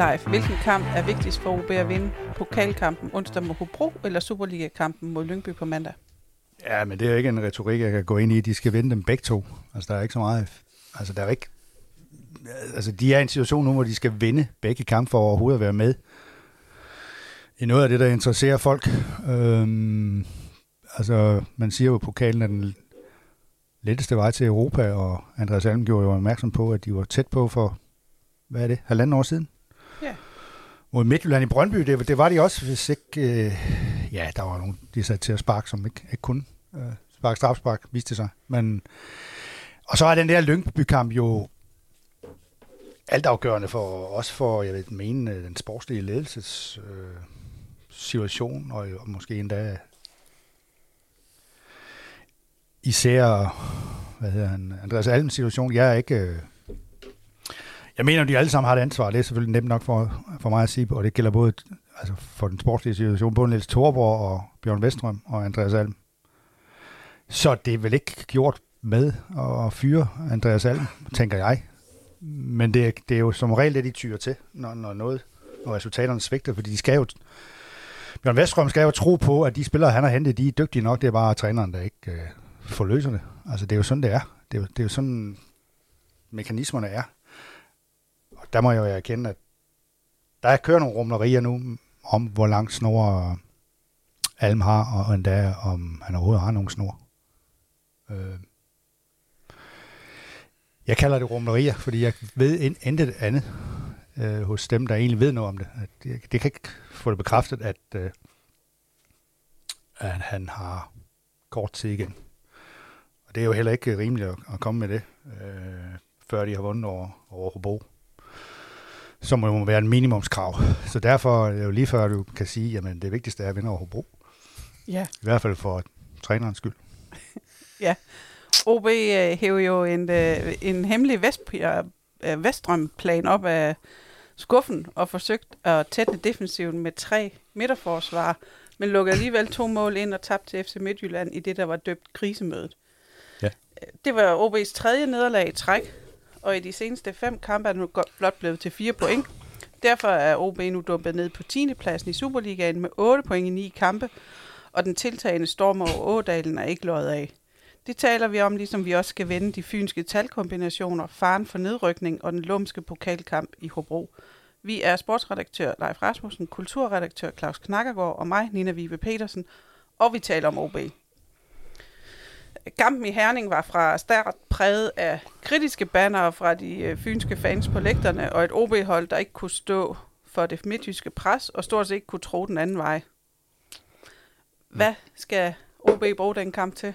Leif, hvilken kamp er vigtigst for OB at vinde? Pokalkampen onsdag mod Hobro eller Superliga-kampen mod Lyngby på mandag? Ja, men det er jo ikke en retorik, jeg kan gå ind i. De skal vinde dem begge to. Altså, der er ikke så meget... Altså, der er ikke... Altså, de er i en situation nu, hvor de skal vinde begge kampe for overhovedet at være med i noget af det, der interesserer folk. Øhm, altså, man siger jo, at pokalen er den letteste vej til Europa, og Andreas Alm gjorde jo opmærksom på, at de var tæt på for, hvad er det, halvanden år siden? Mod Midtjylland i Brøndby, det, det var de også, hvis ikke... Øh, ja, der var nogen, de satte til at sparke, som ikke, ikke kunne øh, sparke strafspark, viste det sig. Men, og så er den der Lyngby-kamp jo altafgørende for os for, jeg ved mene, øh, den sportslige ledelses øh, situation, og, og måske endda især, hvad hedder han, Andreas Alms situation. Jeg er ikke... Øh, jeg mener, at de alle sammen har et ansvar. Det er selvfølgelig nemt nok for, for mig at sige, og det gælder både altså for den sportslige situation, både Niels Thorborg og Bjørn Vestrøm og Andreas Alm. Så det er vel ikke gjort med at fyre Andreas Alm, tænker jeg. Men det, det er jo som regel det, de tyrer til, når, når noget, og resultaterne svigter, fordi de skal jo Bjørn Vestrøm skal jo tro på, at de spillere, han har hentet, de er dygtige nok. Det er bare træneren, der ikke øh, forløser det. Altså, det er jo sådan, det er. Det er jo, det er jo sådan, mekanismerne er. Der må jeg jo erkende, at der kører nogle rumlerier nu om, hvor lang snor øh, Alm har, og endda om han overhovedet har nogen snor. Øh. Jeg kalder det rumlerier, fordi jeg ved intet andet øh, hos dem, der egentlig ved noget om det. At det, det kan ikke få det bekræftet, at, øh, at han har kort tid igen. Og det er jo heller ikke rimeligt at, at komme med det, øh, før de har vundet over, over Hobro. Så må det være en minimumskrav. Så derfor er det jo lige før, du kan sige, at det vigtigste er at vinde over Hobro. Ja. I hvert fald for trænerens skyld. ja. OB øh, hæver jo en, øh, en hemmelig vest, øh, Vestrøm-plan op af skuffen og forsøgt at tætte defensiven med tre midterforsvar, men lukkede alligevel to mål ind og tabte til FC Midtjylland i det, der var døbt krisemødet. Ja. Det var OB's tredje nederlag i træk, og i de seneste fem kampe er det nu blot blevet til fire point. Derfor er OB nu dumpet ned på 10. pladsen i Superligaen med 8 point i 9 kampe, og den tiltagende storm over Ådalen er ikke løjet af. Det taler vi om, ligesom vi også skal vende de fynske talkombinationer, faren for nedrykning og den lumske pokalkamp i Hobro. Vi er sportsredaktør Leif Rasmussen, kulturredaktør Claus Knakkergaard og mig, Nina Vibe Petersen, og vi taler om OB. Kampen i Herning var fra start præget af kritiske banner fra de øh, fynske fans på lægterne, og et OB-hold, der ikke kunne stå for det midtjyske pres, og stort set ikke kunne tro den anden vej. Hvad skal OB bruge den kamp til?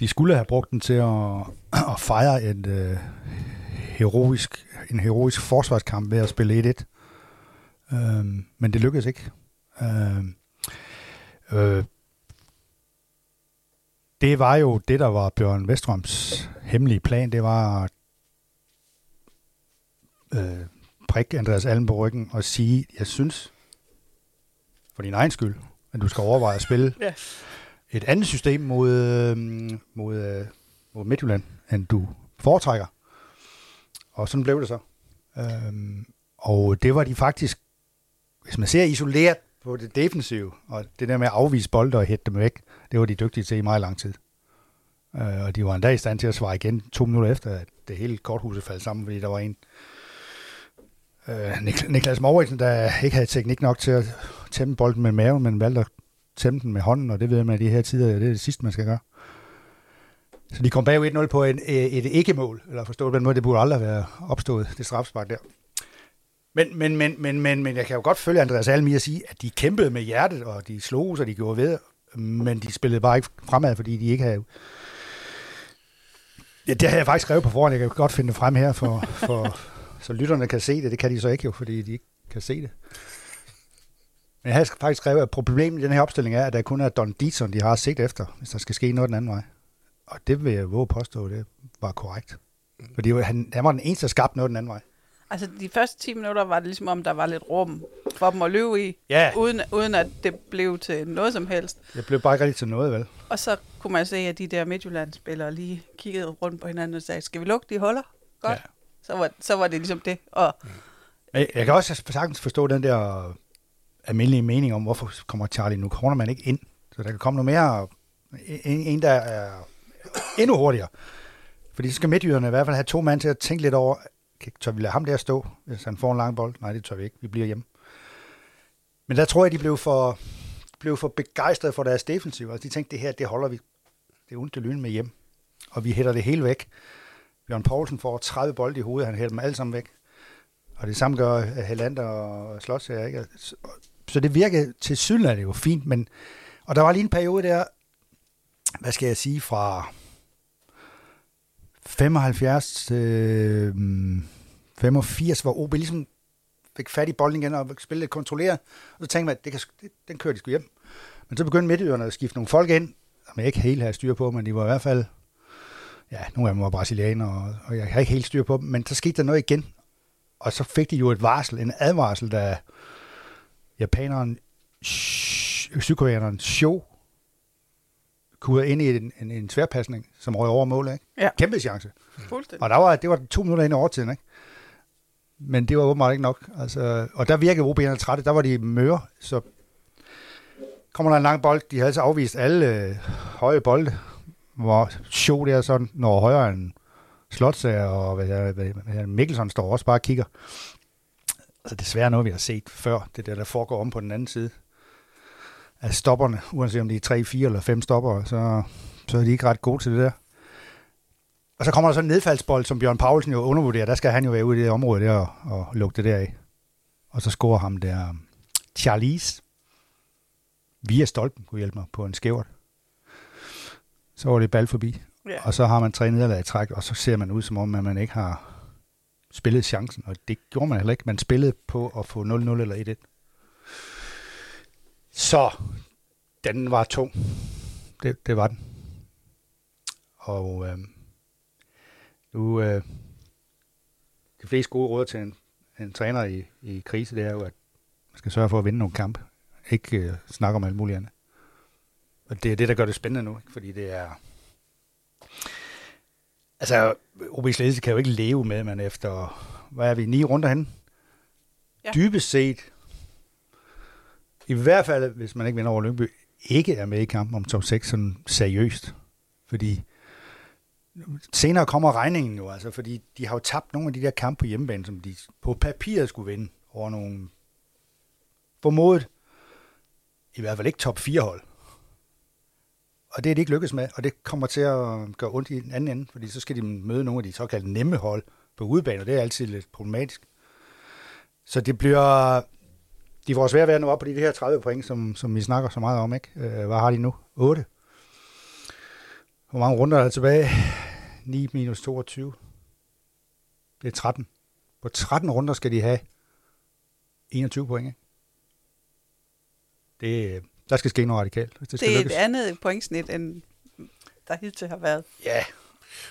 De skulle have brugt den til at, at fejre et øh, heroisk, en heroisk forsvarskamp ved at spille 1-1. Øhm, men det lykkedes ikke. Øhm, øh, det var jo det, der var Bjørn Vestrøms hemmelige plan. Det var at øh, prikke Andreas Allen på ryggen og sige, jeg synes, for din egen skyld, at du skal overveje at spille ja. et andet system mod, øh, mod, øh, mod Midtjylland, end du foretrækker. Og sådan blev det så. Øhm, og det var de faktisk, hvis man ser isoleret på det defensive, og det der med at afvise bolde og hætte dem væk, det var de dygtige til i meget lang tid. Øh, og de var endda i stand til at svare igen to minutter efter, at det hele korthuset faldt sammen, fordi der var en, øh, Niklas Mauritsen, der ikke havde teknik nok til at tæmme bolden med maven, men valgte at tæmme den med hånden, og det ved man i de her tider, det er det sidste, man skal gøre. Så de kom bag 1-0 på en, øh, et ikke-mål, eller forstået på den måde, det burde aldrig være opstået, det strafspark der. Men, men, men, men, men, men jeg kan jo godt følge Andreas Alm i at sige, at de kæmpede med hjertet, og de slog, så de gjorde ved, men de spillede bare ikke fremad, fordi de ikke havde... Ja, det har jeg faktisk skrevet på forhånd, jeg kan godt finde det frem her, for, for, så lytterne kan se det. Det kan de så ikke jo, fordi de ikke kan se det. Men jeg har faktisk skrevet, at problemet i den her opstilling er, at der kun er Don Dietzson, de har set efter, hvis der skal ske noget den anden vej. Og det vil jeg våge påstå, det var korrekt. Fordi han, han var den eneste, der skabte noget den anden vej. Altså de første 10 minutter var det ligesom om, der var lidt rum for dem at løbe i, ja. uden, uden at det blev til noget som helst. Det blev bare ikke rigtig til noget, vel? Og så kunne man se, at de der Midtjylland-spillere lige kiggede rundt på hinanden og sagde, skal vi lukke de huller? Godt. Ja. Så, var, så var det ligesom det. Og mm. Jeg, jeg kan også sagtens forstå den der almindelige mening om, hvorfor kommer Charlie nu kommer man ikke ind. Så der kan komme noget mere, en, en der er endnu hurtigere. Fordi så skal midtjyderne i hvert fald have to mand til at tænke lidt over, tør vi lade ham der stå, hvis han får en lang bold? Nej, det tør vi ikke. Vi bliver hjemme. Men der tror jeg, de blev for, blev for begejstrede for deres defensiv. Altså, de tænkte, det her, det holder vi. Det er ondt til lyn med hjem. Og vi hætter det hele væk. Bjørn Poulsen får 30 bolde i hovedet, han hælder dem alle sammen væk. Og det samme gør øh, Helander og Slots her, ikke? Så det virkede til syden er det jo fint, men og der var lige en periode der, hvad skal jeg sige, fra 75 øh, 85, hvor OB ligesom fik fat i bolden igen og spille lidt kontrolleret. Og så tænkte man, at det kan, det, den kører de sgu hjem. Men så begyndte midtøerne at skifte nogle folk ind, som jeg ikke helt havde styr på, men de var i hvert fald, ja, nogle af dem var brasilianere, og, og jeg har ikke helt styr på dem, men så skete der noget igen. Og så fik de jo et varsel, en advarsel, da japaneren, sydkoreaneren Show, kunne ind i en, en, en tværpasning, som røg over målet. Ikke? Ja. Kæmpe chance. Og der var, det var to minutter ind i overtiden. Ikke? Men det var åbenbart ikke nok. Altså, og der virkede OB'erne trætte. Der var de møre, så kommer der en lang bold. De havde altså afvist alle øh, høje bolde, hvor show der sådan, når højere end Slotsager og hvad, hvad, hvad, hvad, Mikkelsen står også bare og kigger. Altså desværre noget, vi har set før, det der, der foregår om på den anden side af stopperne, uanset om de er 3, 4 eller 5 stopper, så, så er de ikke ret gode til det der. Og så kommer der så en nedfaldsbold, som Bjørn Paulsen jo undervurderer. Der skal han jo være ude i det område der og, og lukke det der af. Og så scorer ham der Charlize via stolpen, kunne hjælpe mig på en skævert. Så var det bal forbi. Ja. Og så har man tre nederlag i træk, og så ser man ud som om, at man ikke har spillet chancen. Og det gjorde man heller ikke. Man spillede på at få 0-0 eller 1-1. Så den var tung. Det, det var den. Og øh, nu, øh, de fleste gode råd til en, en træner i, i krise, det er jo, at man skal sørge for at vinde nogle kampe. Ikke øh, snakke om alt muligt andet. Og det er det, der gør det spændende nu, ikke? fordi det er... Altså, OB's ledelse kan jo ikke leve med, man efter, hvad er vi, ni runder hen? Ja. Dybest set, i hvert fald, hvis man ikke vinder over Lyngby, ikke er med i kampen om top 6 sådan seriøst. Fordi senere kommer regningen jo, altså, fordi de har jo tabt nogle af de der kampe på hjemmebane, som de på papiret skulle vinde over nogle formodet, i hvert fald ikke top 4 hold. Og det er de ikke lykkes med, og det kommer til at gøre ondt i den anden ende, fordi så skal de møde nogle af de såkaldte nemme hold på udebane, og det er altid lidt problematisk. Så det bliver, de får svært ved at nå op på de her 30 point, som, som vi snakker så meget om, ikke? Øh, hvad har de nu? 8? Hvor mange runder er der tilbage? 9 minus 22. Det er 13. På 13 runder skal de have 21 point, ikke? Det, der skal ske noget radikalt. Hvis det, det er lykkes. et andet pointsnit, end der hidtil har været. Ja.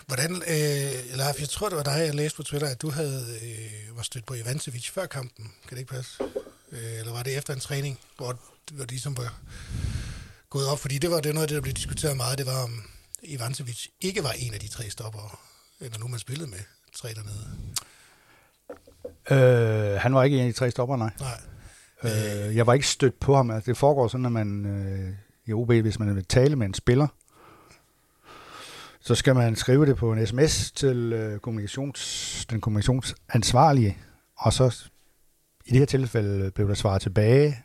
Hvordan, øh, Leif, jeg tror, det var dig, jeg læste på Twitter, at du havde øh, var stødt på Ivancevic før kampen. Kan det ikke passe? Øh, eller var det efter en træning, hvor, hvor de som var gået op? Fordi det var det noget af det, der blev diskuteret meget. Det var, om Ivancevic ikke var en af de tre stopper, eller nu man spillede med tre dernede. Øh, han var ikke en af de tre stopper, nej. Nej. Øh, jeg var ikke stødt på ham. Altså, det foregår sådan, at man øh, i OB, hvis man vil tale med en spiller, så skal man skrive det på en sms til øh, kommunikations, den kommunikationsansvarlige, og så i det her tilfælde blev der svaret tilbage,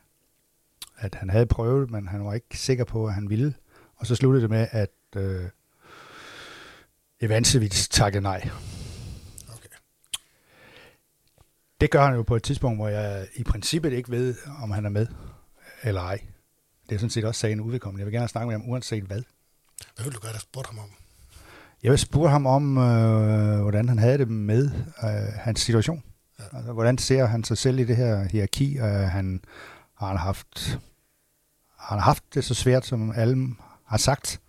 at han havde prøvet, men han var ikke sikker på, at han ville. Og så sluttede det med, at øh, Evancevic takkede nej. Okay. Det gør han jo på et tidspunkt, hvor jeg i princippet ikke ved, om han er med eller ej. Det er sådan set også sagen udvedkommende. Jeg vil gerne snakke med ham, uanset hvad. Hvad vil du gøre, der spurgte ham om? Jeg vil spørge ham om, øh, hvordan han havde det med øh, hans situation. Ja. Altså, hvordan ser han sig selv i det her hierarki? Uh, han har han haft har han haft det så svært, som alle har sagt,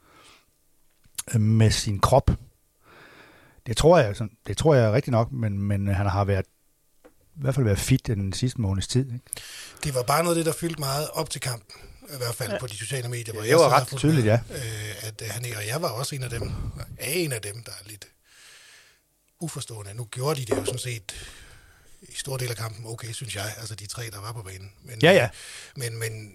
øh, med sin krop. Det tror jeg, det tror jeg rigtigt nok, men, men han har været i hvert fald været fit den sidste måneds tid. Ikke? Det var bare noget af det, der fyldte meget op til kampen, i hvert fald ja. på de sociale medier. Hvor ja, det var ret tydeligt, ja. Øh, at han, og jeg var også en af dem, er en af dem, der er lidt uforstående. Nu gjorde de det jo sådan set i store del af kampen okay, synes jeg. Altså de tre, der var på banen. Men, Ja, ja. Men, men,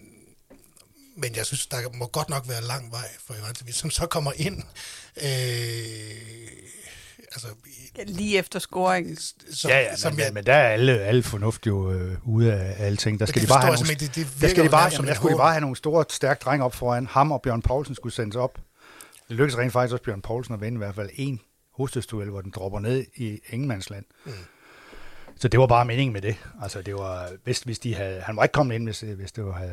men jeg synes, der må godt nok være lang vej for Ivanovic, som så kommer ind. Øh, altså, Lige efter scoringen. som, Ja, ja, som men, jeg, men, der er alle, alle fornuft jo øh, ude af alting. Der skal de bare have jeg nogle. Det, det der, skal de bare, jamen, der skulle de bare have nogle store, stærke drenge op foran. Ham og Bjørn Poulsen skulle sendes op. Det lykkedes rent faktisk også Bjørn Poulsen at vinde i hvert fald en hovedstødsduel, hvor den dropper ned i Ingemandsland. Mm. Så det var bare meningen med det. Altså, det var, hvis, hvis de havde, han var ikke kommet ind, hvis, hvis det var,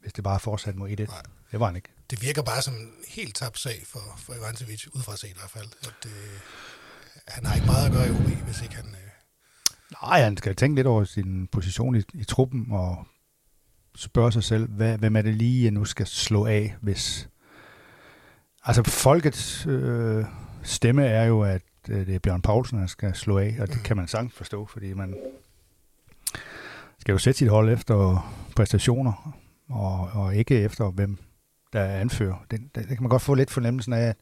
hvis det bare fortsat mod 1 Det var han ikke. Det virker bare som en helt tabt sag for, for Ivanovic, udefra set i hvert fald. At, øh, han har ikke meget at gøre i OB, hvis ikke han... Øh, Nej, han skal tænke lidt over sin position i, i truppen og spørge sig selv, hvad, hvem er det lige, jeg nu skal slå af, hvis... Altså, folkets øh, stemme er jo, at øh, det er Bjørn Poulsen, der skal slå af, og det kan man sagtens forstå, fordi man skal jo sætte sit hold efter præstationer, og, og ikke efter, hvem der er anfører. Det, det, det kan man godt få lidt fornemmelsen af,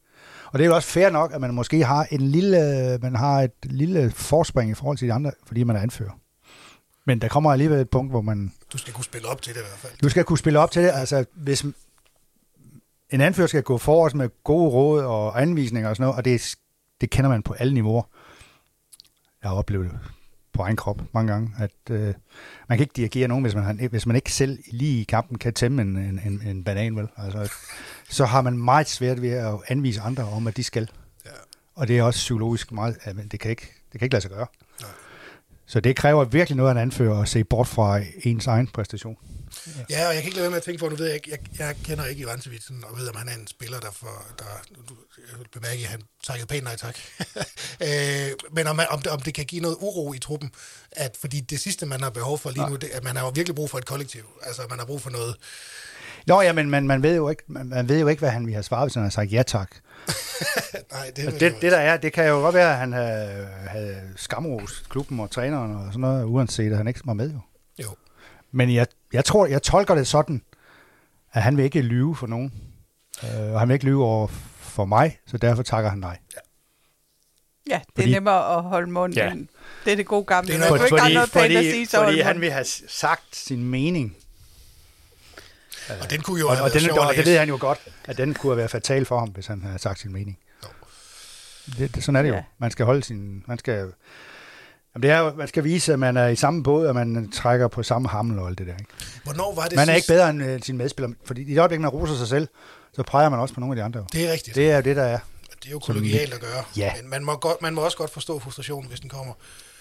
og det er jo også fair nok, at man måske har en lille, man har et lille forspring i forhold til de andre, fordi man er anfører. Men der kommer alligevel et punkt, hvor man, du skal kunne spille op til det i hvert fald. du skal kunne spille op til det. Altså, hvis en anfører skal gå forrest med gode råd og anvisninger og sådan noget, og det, det kender man på alle niveauer. Jeg har oplevet det på egen krop mange gange, at øh, man kan ikke dirigere nogen, hvis man, hvis man ikke selv lige i kampen kan tæmme en, en, en, en banan, vel? Altså, så har man meget svært ved at anvise andre om, at de skal. Ja. Og det er også psykologisk meget, at det kan ikke, det kan ikke lade sig gøre. Nej. Så det kræver virkelig noget af en anfører at se bort fra ens egen præstation. Ja, og jeg kan ikke lade være med at tænke på, nu ved jeg ikke, jeg, jeg kender ikke Ivanovic, sådan, og ved, om han er en spiller, der for, der, du, jeg vil bemærke, at han takkede pænt nej tak. øh, men om, om, det, om det kan give noget uro i truppen, at, fordi det sidste, man har behov for lige nu, det, at man har jo virkelig brug for et kollektiv. Altså, man har brug for noget, Nå ja, men man, man, ved jo ikke, man, man ved jo ikke, hvad han ville have svaret, hvis han havde sagt ja tak. nej, det, det, jeg- det der er, det kan jo godt være, at han havde, havde skamrost klubben og træneren og sådan noget, uanset at han ikke var med jo. Jo. Men jeg, jeg tror, jeg tolker det sådan, at han vil ikke lyve for nogen. Øh, og han vil ikke lyve over for mig, så derfor takker han nej. Ja, det er Fordi- nemmere at holde mund. Ja. Ja. Det er det gode gamle. Det Det er er ikke fordi, have noget pænt at fordi, sige, så fordi han vil have sagt sin mening. Og den kunne jo Og, have og, den, at og det ved han jo godt, at den kunne have været fatal for ham, hvis han havde sagt sin mening. Det, det, sådan er det jo. Ja. Man skal holde sin... Man skal, jamen det er man skal vise, at man er i samme båd, og man trækker på samme hammel og alt det der. Ikke? Hvornår var det Man er ikke sidst? bedre end øh, sin medspiller, fordi i det øjeblik, man roser sig selv, så peger man også på nogle af de andre. Det er rigtigt. Det, er jo det, der er. det er jo kollegialt at gøre. Ja. Men man må, godt, man må også godt forstå frustrationen, hvis den kommer.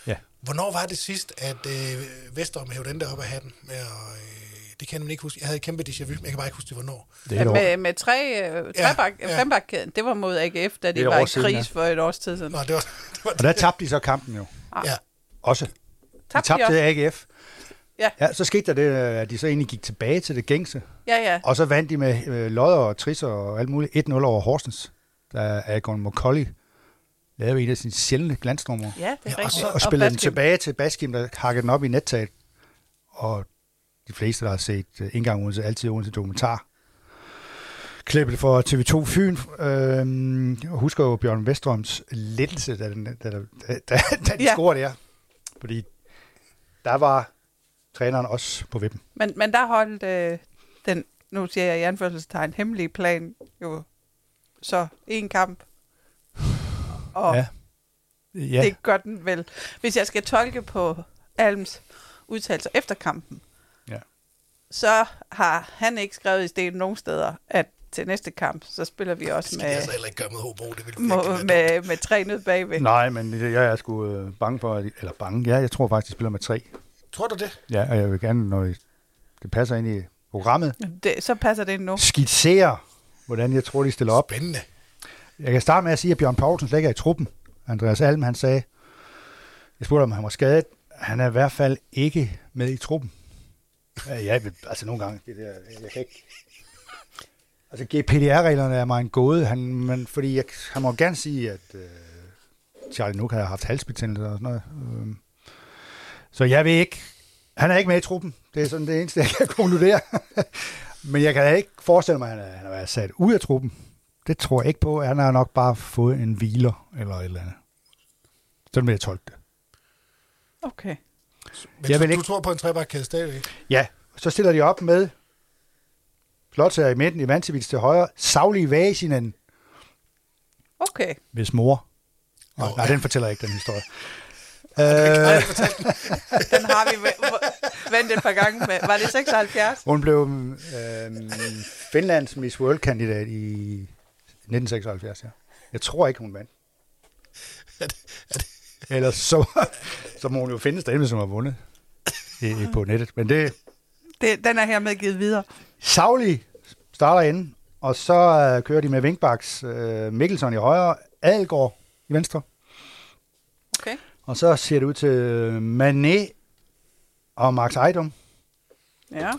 Ja. Hvornår var det sidst, at øh, Vesterholm hævde den der op af hatten? Med at, øh, det kan man ikke huske. Jeg havde et kæmpe déjà vu, men jeg kan bare ikke huske det, hvornår. Det er Ja, med, med tre, øh, Ja, trebak, ja. ja, det var mod AGF, da Det de var i siden, kris ja. for et års tid siden. Nå, det var, det var Og der tabte de så kampen jo. Ja, Også. De Tabte de tabte? AGF. Ja. ja. så skete der det, øh, at de så egentlig gik tilbage til det gængse. Ja, ja. Og så vandt de med øh, lodder og trisser og alt muligt 1-0 over Horsens. Der Agon McCauley lavede en af sine sjældne glansnumre. Ja, det er Ja, og rigtigt. så- og spillede den Baskim. tilbage til Baskim, der hakkede den op i nettaget. Og de fleste, der har set uh, indgang uden altid uden til dokumentar, klippet for TV2 Fyn, øh, husker jo Bjørn Vestrøms lettelse, da, den, da, da, da, da de Ja. scorede der. Fordi der var træneren også på vippen. Men, men der holdt øh, den, nu siger jeg i anførselstegn, hemmelige plan jo så en kamp. Og ja. Ja, det gør den vel. Hvis jeg skal tolke på Alms udtalelser efter kampen, Ja. så har han ikke skrevet i sten nogen steder, at til næste kamp, så spiller vi det også skal med, altså heller ikke gøre med Hobro. Det vil med, med tre ned bagved. Nej, men det- jeg er sgu øh, bange for, at eller bange, ja, jeg tror faktisk, de spiller med tre. Tror du det? Ja, og jeg vil gerne, når det passer ind i programmet, Det, så passer det nu. skitsere, hvordan jeg tror, de stiller op. Spændende. Jeg kan starte med at sige, at Bjørn Poulsen slet ikke er i truppen. Andreas Alm, han sagde, jeg spurgte, om han var skadet. Han er i hvert fald ikke med i truppen. Ja, jeg vil, altså nogle gange, det der, jeg kan ikke... Altså GPDR-reglerne er mig en gåde, han, men, fordi jeg, han må gerne sige, at øh, Charlie Nuk har haft halsbetændelse og sådan noget. Øh, så jeg ved ikke, han er ikke med i truppen. Det er sådan det eneste, jeg kan konkludere. men jeg kan ikke forestille mig, at han er, han er været sat ud af truppen. Det tror jeg ikke på. Han har nok bare fået en hviler eller et eller andet. Sådan vil jeg tolke det. Okay. Men Jeg du, vil du ikke- tror på en trebakkæde stadigvæk? Ja, så stiller de op med Slotsager i midten, Ivancevic til højre, Sauli Vasinen, Okay. hvis mor. Nå, Oh, nej, ja. den fortæller ikke den historie. Øh, den. Har vi vendt et par gange med. Var det 76? hun blev øh, Finlands Miss World-kandidat i 1976, ja. Jeg tror ikke, hun vandt. Ellers så, så må hun jo findes derinde, hvis hun har vundet på nettet. Men det, Det, den er hermed givet videre. Sauli starter inde, og så øh, kører de med Vinkbaks, øh, Mikkelsen i højre, Adelgaard i venstre. Okay. Og så ser det ud til Mané og Max Ejdom. Ja.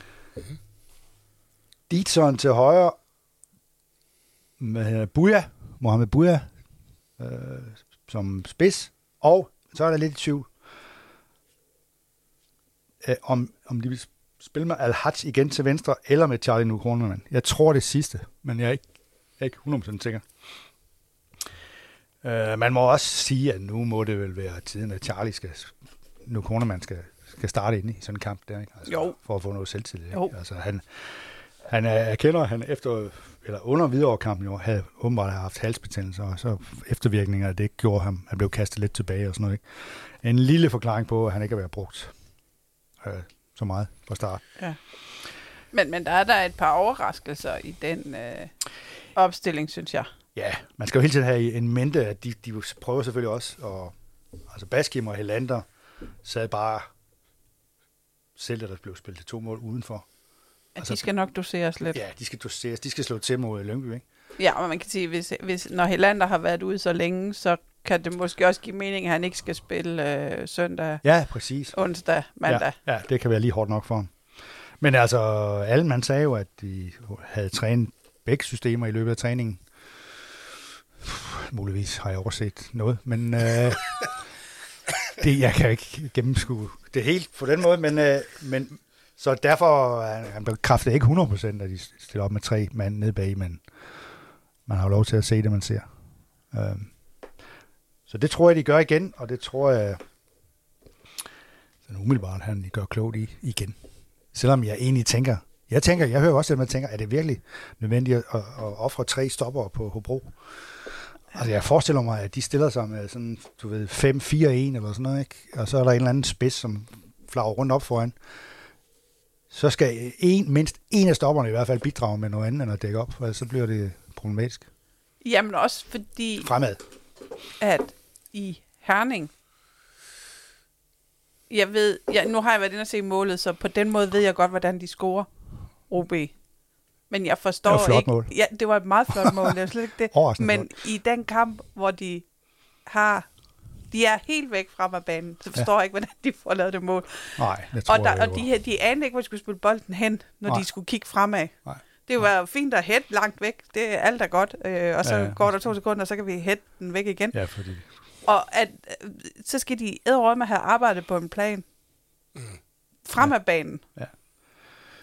Dietzson til højre. Hedder det? Buja, Mohamed Buja, øh, som spids. Og så er der lidt i tvivl, øh, om, om de vil spille med al igen til venstre, eller med Charlie Nukronemann. Jeg tror det sidste, men jeg er ikke, jeg er ikke 100% sikker. Øh, man må også sige, at nu må det vel være tiden, at Charlie skal, Nukronemann skal, skal starte ind i sådan en kamp der, ikke? Altså, Jo. for at få noget selvtillid. Jo. Altså, han, han er- erkender, at han efter, eller under viderekampen jo, havde åbenbart haft halsbetændelse, og så eftervirkninger af det gjorde ham, han blev kastet lidt tilbage og sådan noget. Ikke? En lille forklaring på, at han ikke har været brugt øh, så meget fra start. Men, men der er der et par overraskelser i den øh, opstilling, synes jeg. Ja, man skal jo hele tiden have en mente, at de, de prøver selvfølgelig også, og altså Baskim og Helander sad bare selv, der blev spillet to mål udenfor. At Altså- de skal nok doseres lidt. Ja, de skal doseres, de skal slå til mod Lyngby, ikke? Ja, og man kan sige, hvis, hvis når Helander har været ude så længe, så kan det måske også give mening, at han ikke skal spille øh, søndag, Ja, præcis. onsdag, mandag. Ja, ja, det kan være lige hårdt nok for ham. Men altså, Allen, man sagde jo, at de havde trænet begge systemer i løbet af træningen. Puh, Muligvis har jeg overset noget, men øh, det, jeg kan ikke gennemskue det helt på den måde, men, øh, men så derfor er han bekræfter ikke 100% at de stiller op med tre mand nede bag, men man har jo lov til at se det, man ser. Øh, så det tror jeg, de gør igen, og det tror jeg, sådan umiddelbart, han gør klogt i igen. Selvom jeg egentlig tænker, jeg tænker, jeg hører også, at man tænker, er det virkelig nødvendigt at, at, at ofre tre stopper på Hobro? Altså, jeg forestiller mig, at de stiller sig med sådan, du ved, 5-4-1 eller sådan noget, ikke? Og så er der en eller anden spids, som flager rundt op foran. Så skal en, mindst en af stopperne i hvert fald bidrage med noget andet end at dække op, for så bliver det problematisk. Jamen også fordi, Fremad. at i Herning, jeg ved, ja, nu har jeg været inde og se målet, så på den måde ved jeg godt, hvordan de scorer OB. Men jeg forstår Det var flot ikke... mål. Ja, det var et meget flot mål, det er slet ikke det. Men i den kamp, hvor de har... De er helt væk fra banen, så forstår jeg ikke, hvordan de får lavet det mål. Nej, det tror Og, der, jeg og jo. de, her- de anede ikke, hvor de skulle spille bolden hen, når Nej. de skulle kigge fremad. Nej. Det var fint at hætte langt væk. Det er alt er godt. Øh, og så Ja, ja, ja. går der to sekunder, og så kan vi hætte den væk igen. Ja, fordi... Og at, øh, så skal de æderrømme have arbejdet på en plan frem af banen. Ja.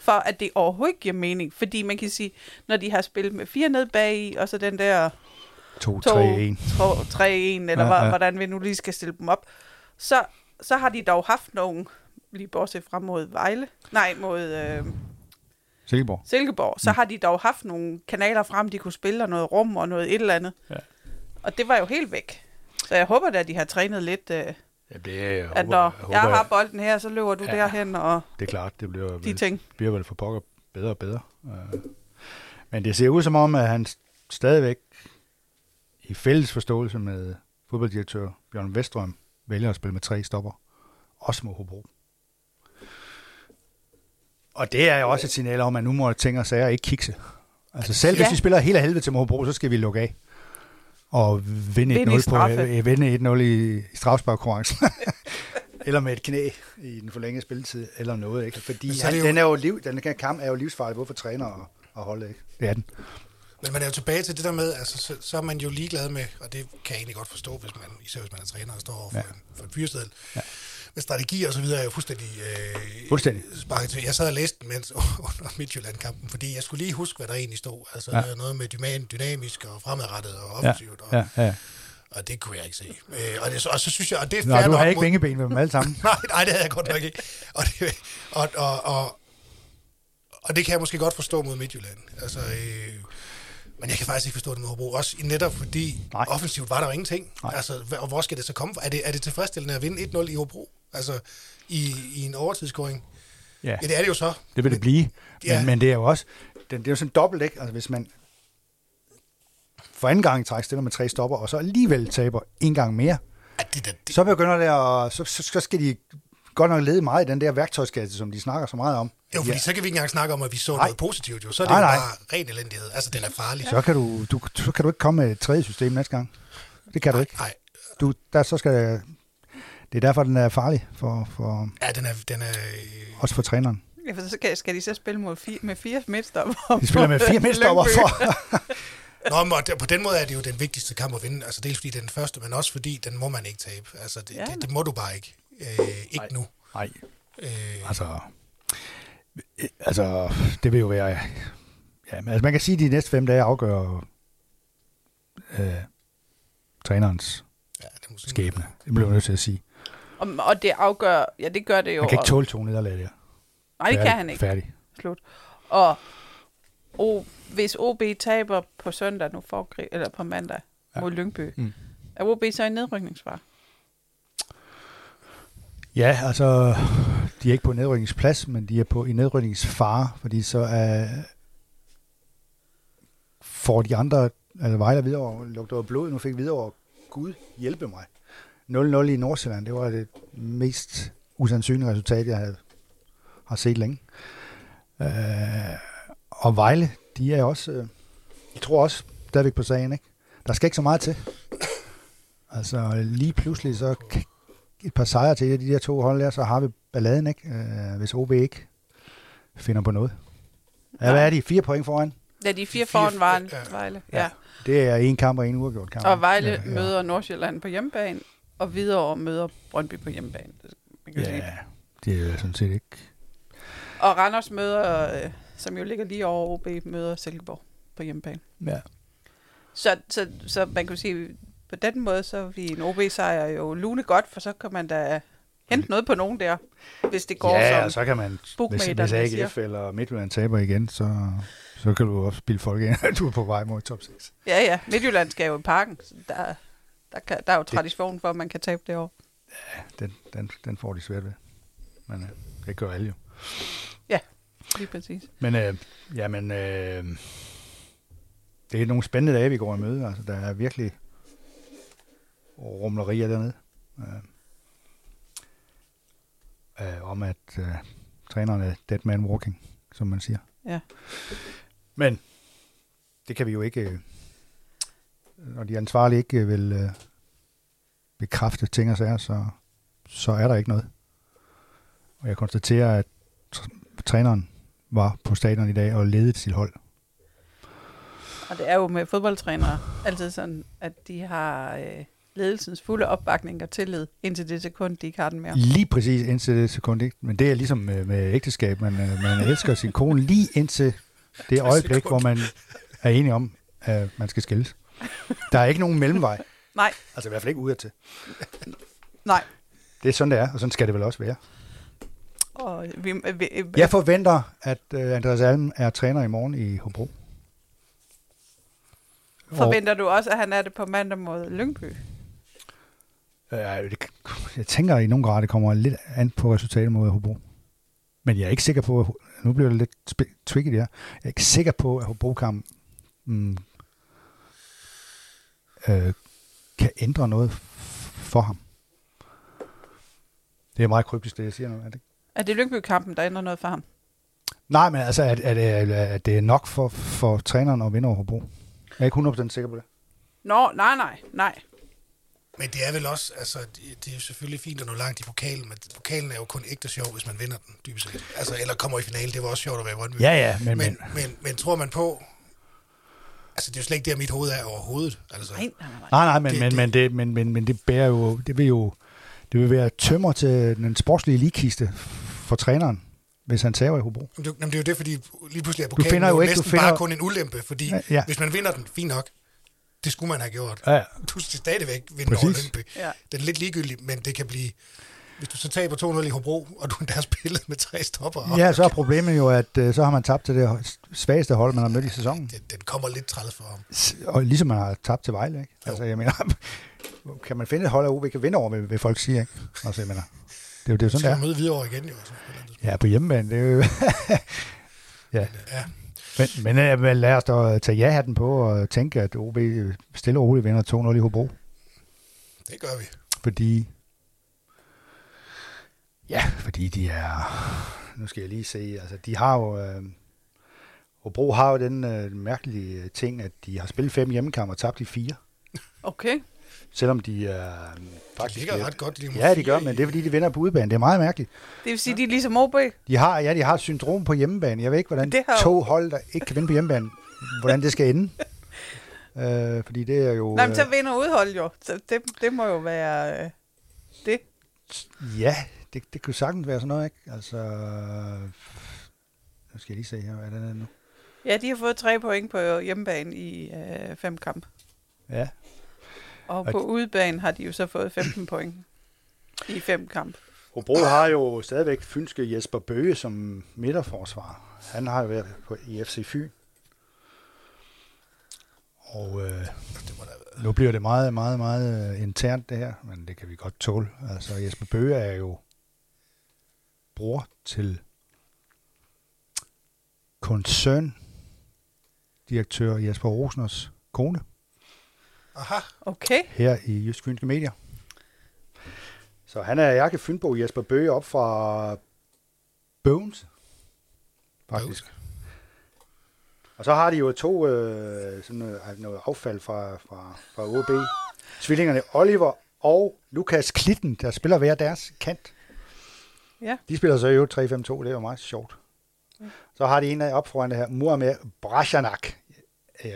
For at det overhovedet ikke giver mening. Fordi man kan sige, når de har spillet med fire ned bag i, og så den der 2-3-1. 2, 3-1, eller Ja, ja, ja. ja. hvordan vi nu lige skal stille dem op, så, så har de dog haft nogen, lige bortset fra mod Vejle, nej, mod øh, Silkeborg. Silkeborg, så Mm. har de dog haft nogle kanaler frem, de kunne spille, og noget rum og noget et eller andet. Ja. Og det var jo helt væk. Så jeg håber da, at de har trænet lidt, øh, Ja, det jeg at håber, når jeg, håber, jeg har bolden her, så løber du Ja. derhen, og Det er klart, det bliver, de vel, ting. bliver vel for pokker bedre og bedre. Øh, Men det ser ud som om, at han stadigvæk i fælles forståelse med fodbolddirektør Bjørn Vestrøm vælger at spille med tre stopper. Også mod Hobro. Og det er jo også et signal om, at nu må ting og sager ikke kikse. Altså selv hvis Ja. vi spiller helt af helvede til Hobro, så skal vi lukke af. Og vinde Vinde i 1-0 på, øh, vinde 1-0 i, i strafsparkkonkurrencen. eller med et knæ i den forlængede spilletid, eller noget. Ikke? Fordi er han, jo- den, er jo liv, den her kamp er jo livsfarlig, både for træner og, og holdet. Ikke? Det er den. Men man er jo tilbage til det der med, altså, så, så er man jo ligeglad med, og det kan jeg egentlig godt forstå, hvis man, især hvis man er træner og står over for, Ja. en, for en fyreseddel. Ja. Ja. Men strategi og så videre er jo fuldstændig, øh, Fuldstændig. sparket til. Jeg sad og læste den mens, under Midtjylland-kampen, fordi jeg skulle lige huske, hvad der egentlig stod. Altså Ja. ja. noget med dynamisk og fremadrettet og offensivt. Og, Ja, ja. Og det kunne jeg ikke se. Øh, og, det, og så synes jeg, og det er Nå, fair du har ikke mod- vingeben med dem alle sammen. nej, nej, det havde jeg godt nok ikke. Og det, og, og, og, og det kan jeg måske godt forstå mod Midtjylland. Altså, øh, men jeg kan faktisk ikke forstå det med Hobro. Også i- netop fordi Nej. offensivt var der jo ingenting. Nej. Altså, og hvor skal det så komme fra? Er det, er det tilfredsstillende at vinde 1-0 i Hobro? Altså, i, i en overtidsscoring? Ja, Ja, det er det jo så. det vil det blive. Men, Ja. men det er jo også, det, det er jo sådan dobbelt, ikke? Altså hvis man for anden gang i træk stiller med tre stopper, og så alligevel taber en gang mere, Ja, det, det, det, så begynder det at, så, så, så skal de godt nok lede meget i den der værktøjskasse, som de snakker så meget om. jo, fordi ja. så kan vi ikke engang snakke om, at vi så Nej. noget positivt. Jo. Så er det Nej, jo nej. bare ren elendighed. Altså, den er farlig. Så kan du, du, så kan du ikke komme med et tredje system næste gang. Det kan du ikke. Nej, Du, der, så skal, det er derfor, den er farlig, for, for, ja, den er... Den er øh, også for træneren. Ja, for så skal, skal de så spille mod fire, med fire midtstopper. De spiller med fire midtstopper for. Nå, men på den måde er det jo den vigtigste kamp at vinde. Altså dels fordi det er den første, men også fordi den må man ikke tabe. Altså det, Ja, det, det må du bare ikke. Øh, ikke Nej. nu. Nej, Øh, altså, altså, det vil jo være, ja, men altså man kan sige, at de næste fem dage afgør øh, trænerens ja, det skæbne. Det bliver jeg nødt til at sige. Og, og det afgør, ja det gør det jo. Man kan ikke tåle to nederlag der. Nej, det kan han ikke. Færdig. Slut. Og o, hvis OB taber på søndag, nu får, eller på mandag, Ja. mod Lyngby, Mm. er OB så i nedrykningsfar? Ja, altså, de er ikke på nedrykningsplads, men de er på i nedrykningsfare, fordi så er, får de andre, altså Vejle og Hvidovre, lugter blod, nu fik Hvidovre, Gud hjælpe mig. 0-0 i Nordsjælland, det var det mest usandsynlige resultat, jeg havde, har set længe. Øh, og Vejle, de er også, øh, jeg tror også stadigvæk på sagen, ikke? Der skal ikke så meget til. Altså lige pludselig så et par sejre til de der to hold der, så har vi balladen, ikke? Øh, hvis OB ikke finder på noget. Ja, hvad er de? Fire point foran? Ja, de er fire Fire- foran Vejle. ja. Vejle. Ja. Ja. Det er en kamp og en uafgjort kamp. Og Vejle ja, ja, møder Nordsjælland på hjemmebane, og videre møder Brøndby på hjemmebane. Man kan sige. Ja, det er sådan set ikke... Og Randers møder, øh, som jo ligger lige over OB, møder Silkeborg på hjemmebane. Ja. Så, så, så man kan sige, på den måde, så er vi en OB-sejr jo lune godt, for så kan man da hente noget på nogen der, hvis det går ja, som... så kan man, hvis, hvis siger. AGF eller Midtjylland taber igen, så, så kan du også spille folk ind, at du er på vej mod top 6. Ja, ja. Midtjylland skal jo i parken. Så der, der, kan, der er jo tradition for, at man kan tabe det år. Den, den, den får de svært ved. Men øh, det gør alle jo. Lige præcis. Men, øh, ja, men øh, det er nogle spændende dage, vi går i møde. Altså, der er virkelig rumlerier dernede. Øh, øh, om at øh, træneren er dead man walking, som man siger. Ja. Men det kan vi jo ikke, øh, når de ansvarlige ikke øh, vil øh, bekræfte ting og sager, så, så er der ikke noget. Og jeg konstaterer, at tr- træneren var på stadion i dag og ledede sit hold. Og det er jo med fodboldtrænere altid sådan, at de har øh, ledelsens fulde opbakning og tillid, indtil det sekund, de ikke har den mere. Lige præcis indtil det sekund, ikke? Men det er ligesom med, med ægteskab. Man, øh, man elsker sin kone lige indtil det øjeblik, hvor man er enige om, at man skal skilles. Der er ikke nogen mellemvej. Nej, Altså i hvert fald ikke udadtil. nej. Det er sådan, det er, og sådan skal det vel også være. Og vi, vi, Jeg forventer, at uh, Andreas Alm er træner i morgen i Hobro. forventer du også, at han er det på mandag mod Lyngby? Og, øh, det, jeg tænker i nogen grad, det kommer lidt an på resultatet mod Hobro. Men jeg er ikke sikker på, at, nu bliver det lidt tricky det her. Jeg er ikke sikker på, at Hobro kan, mm, øh, kan ændre noget for ham. Det er meget kryptisk, det jeg siger nu. Er det? Er det Lyngby-kampen, der ændrer noget for ham? Nej, men altså, at, at, at, at det er nok for, for træneren at vinde over Hobro. Jeg er ikke 100% sikker på det. Nå, nej, nej, nej. Men det er vel også, altså, det, det er jo selvfølgelig fint at nå langt i pokalen, men pokalen er jo kun ægte sjov, hvis man vinder den, dybest set. Altså, eller kommer i finale, det var også sjovt at være i Brøndby. Ja, ja, men, men, men, men, men tror man på, altså det er jo slet ikke der, mit hoved er overhovedet. Altså, Nej, nej, nej. nej, nej, men, det- men, det- men, det, men, men, men det bærer jo, det vil jo, det vil være tømmer til den sportslige ligekiste for træneren, hvis han tager i Hobro. Men det, jamen, det er jo det, fordi lige pludselig er pokalen finder jo jo ikke- du næsten finder- bare kun en ulempe, fordi Ja, ja, hvis man vinder den, fint nok. det skulle man have gjort. Ja, ja. Du skal stadigvæk vinde over Præcis. Lyngby. Ja. Den er lidt ligegyldig, men det kan blive... Hvis du så taber 2-0 i Hobro, og du endda har spillet med tre stopper, ja, så er problemet jo, at øh, så har man tabt til det svageste hold, man har mødt i sæsonen. den, den kommer lidt træls for ham. Og ligesom man har tabt til Vejle, ikke? Jo. Altså, jeg mener, kan man finde et hold, at OB kan vinde over, vil, vil folk sige, ikke? Altså, jeg mener, det er jo, det er sådan, skal der. man møde Hvidovre igen, jo. Så. Ja, på hjemmebane, det er jo... ja. ja. Men, øh, men lad os da tage ja-hatten på og tænke, at OB stille og roligt vinder 2-0 i Hobro. det gør vi. Fordi... Ja, fordi de er... Nu skal jeg lige se, altså de har jo... Øh, Hobro har jo den øh, mærkelige ting, at de har spillet fem hjemmekampe og tabt i fire. Okay. Selvom de er øh, Det faktisk... ligger ret godt. De Ja, de gør, men det er fordi, de vinder på udebane. Det er meget mærkeligt. Det vil sige, de er ligesom OB. De har, ja, de har syndrom på hjemmebane. Jeg ved ikke, hvordan Det har to hold, der ikke kan vinde på hjemmebane, hvordan det skal ende. Øh, fordi det er jo... Nej, men så øh, vinder udhold jo. Så det, det må jo være øh, det. Ja, det, det kunne sagtens være sådan noget, ikke? Altså... Nu skal jeg lige se her, hvad er det nu? Ja, de har fået tre point på hjemmebane i øh, fem kamp. Ja, Og Og på de- udebane har de jo så fået 15 point i fem kamp. Hobro har jo stadigvæk fynske Jesper Bøge som midterforsvar. Han har jo været på, i FC Fyn. Og øh, nu bliver det meget, meget, meget øh, internt det her, men det kan vi godt tåle. Altså Jesper Bøge er jo bror til koncerndirektør Jesper Rosners kone Aha, Okay. her i Jysk Fynske Medier. Så han er Ærke Fynbo Jesper Bøge op fra Bones, faktisk. Og så har de jo to øh, sådan noget, noget affald fra, fra, fra OB. Tvillingerne Oliver og Lukas Klitten, der spiller hver deres kant. Ja. De spiller så i øvrigt 3-5-2, det er jo meget sjovt. Så har de en af op foran det her, Muammer Brashanak. Øh,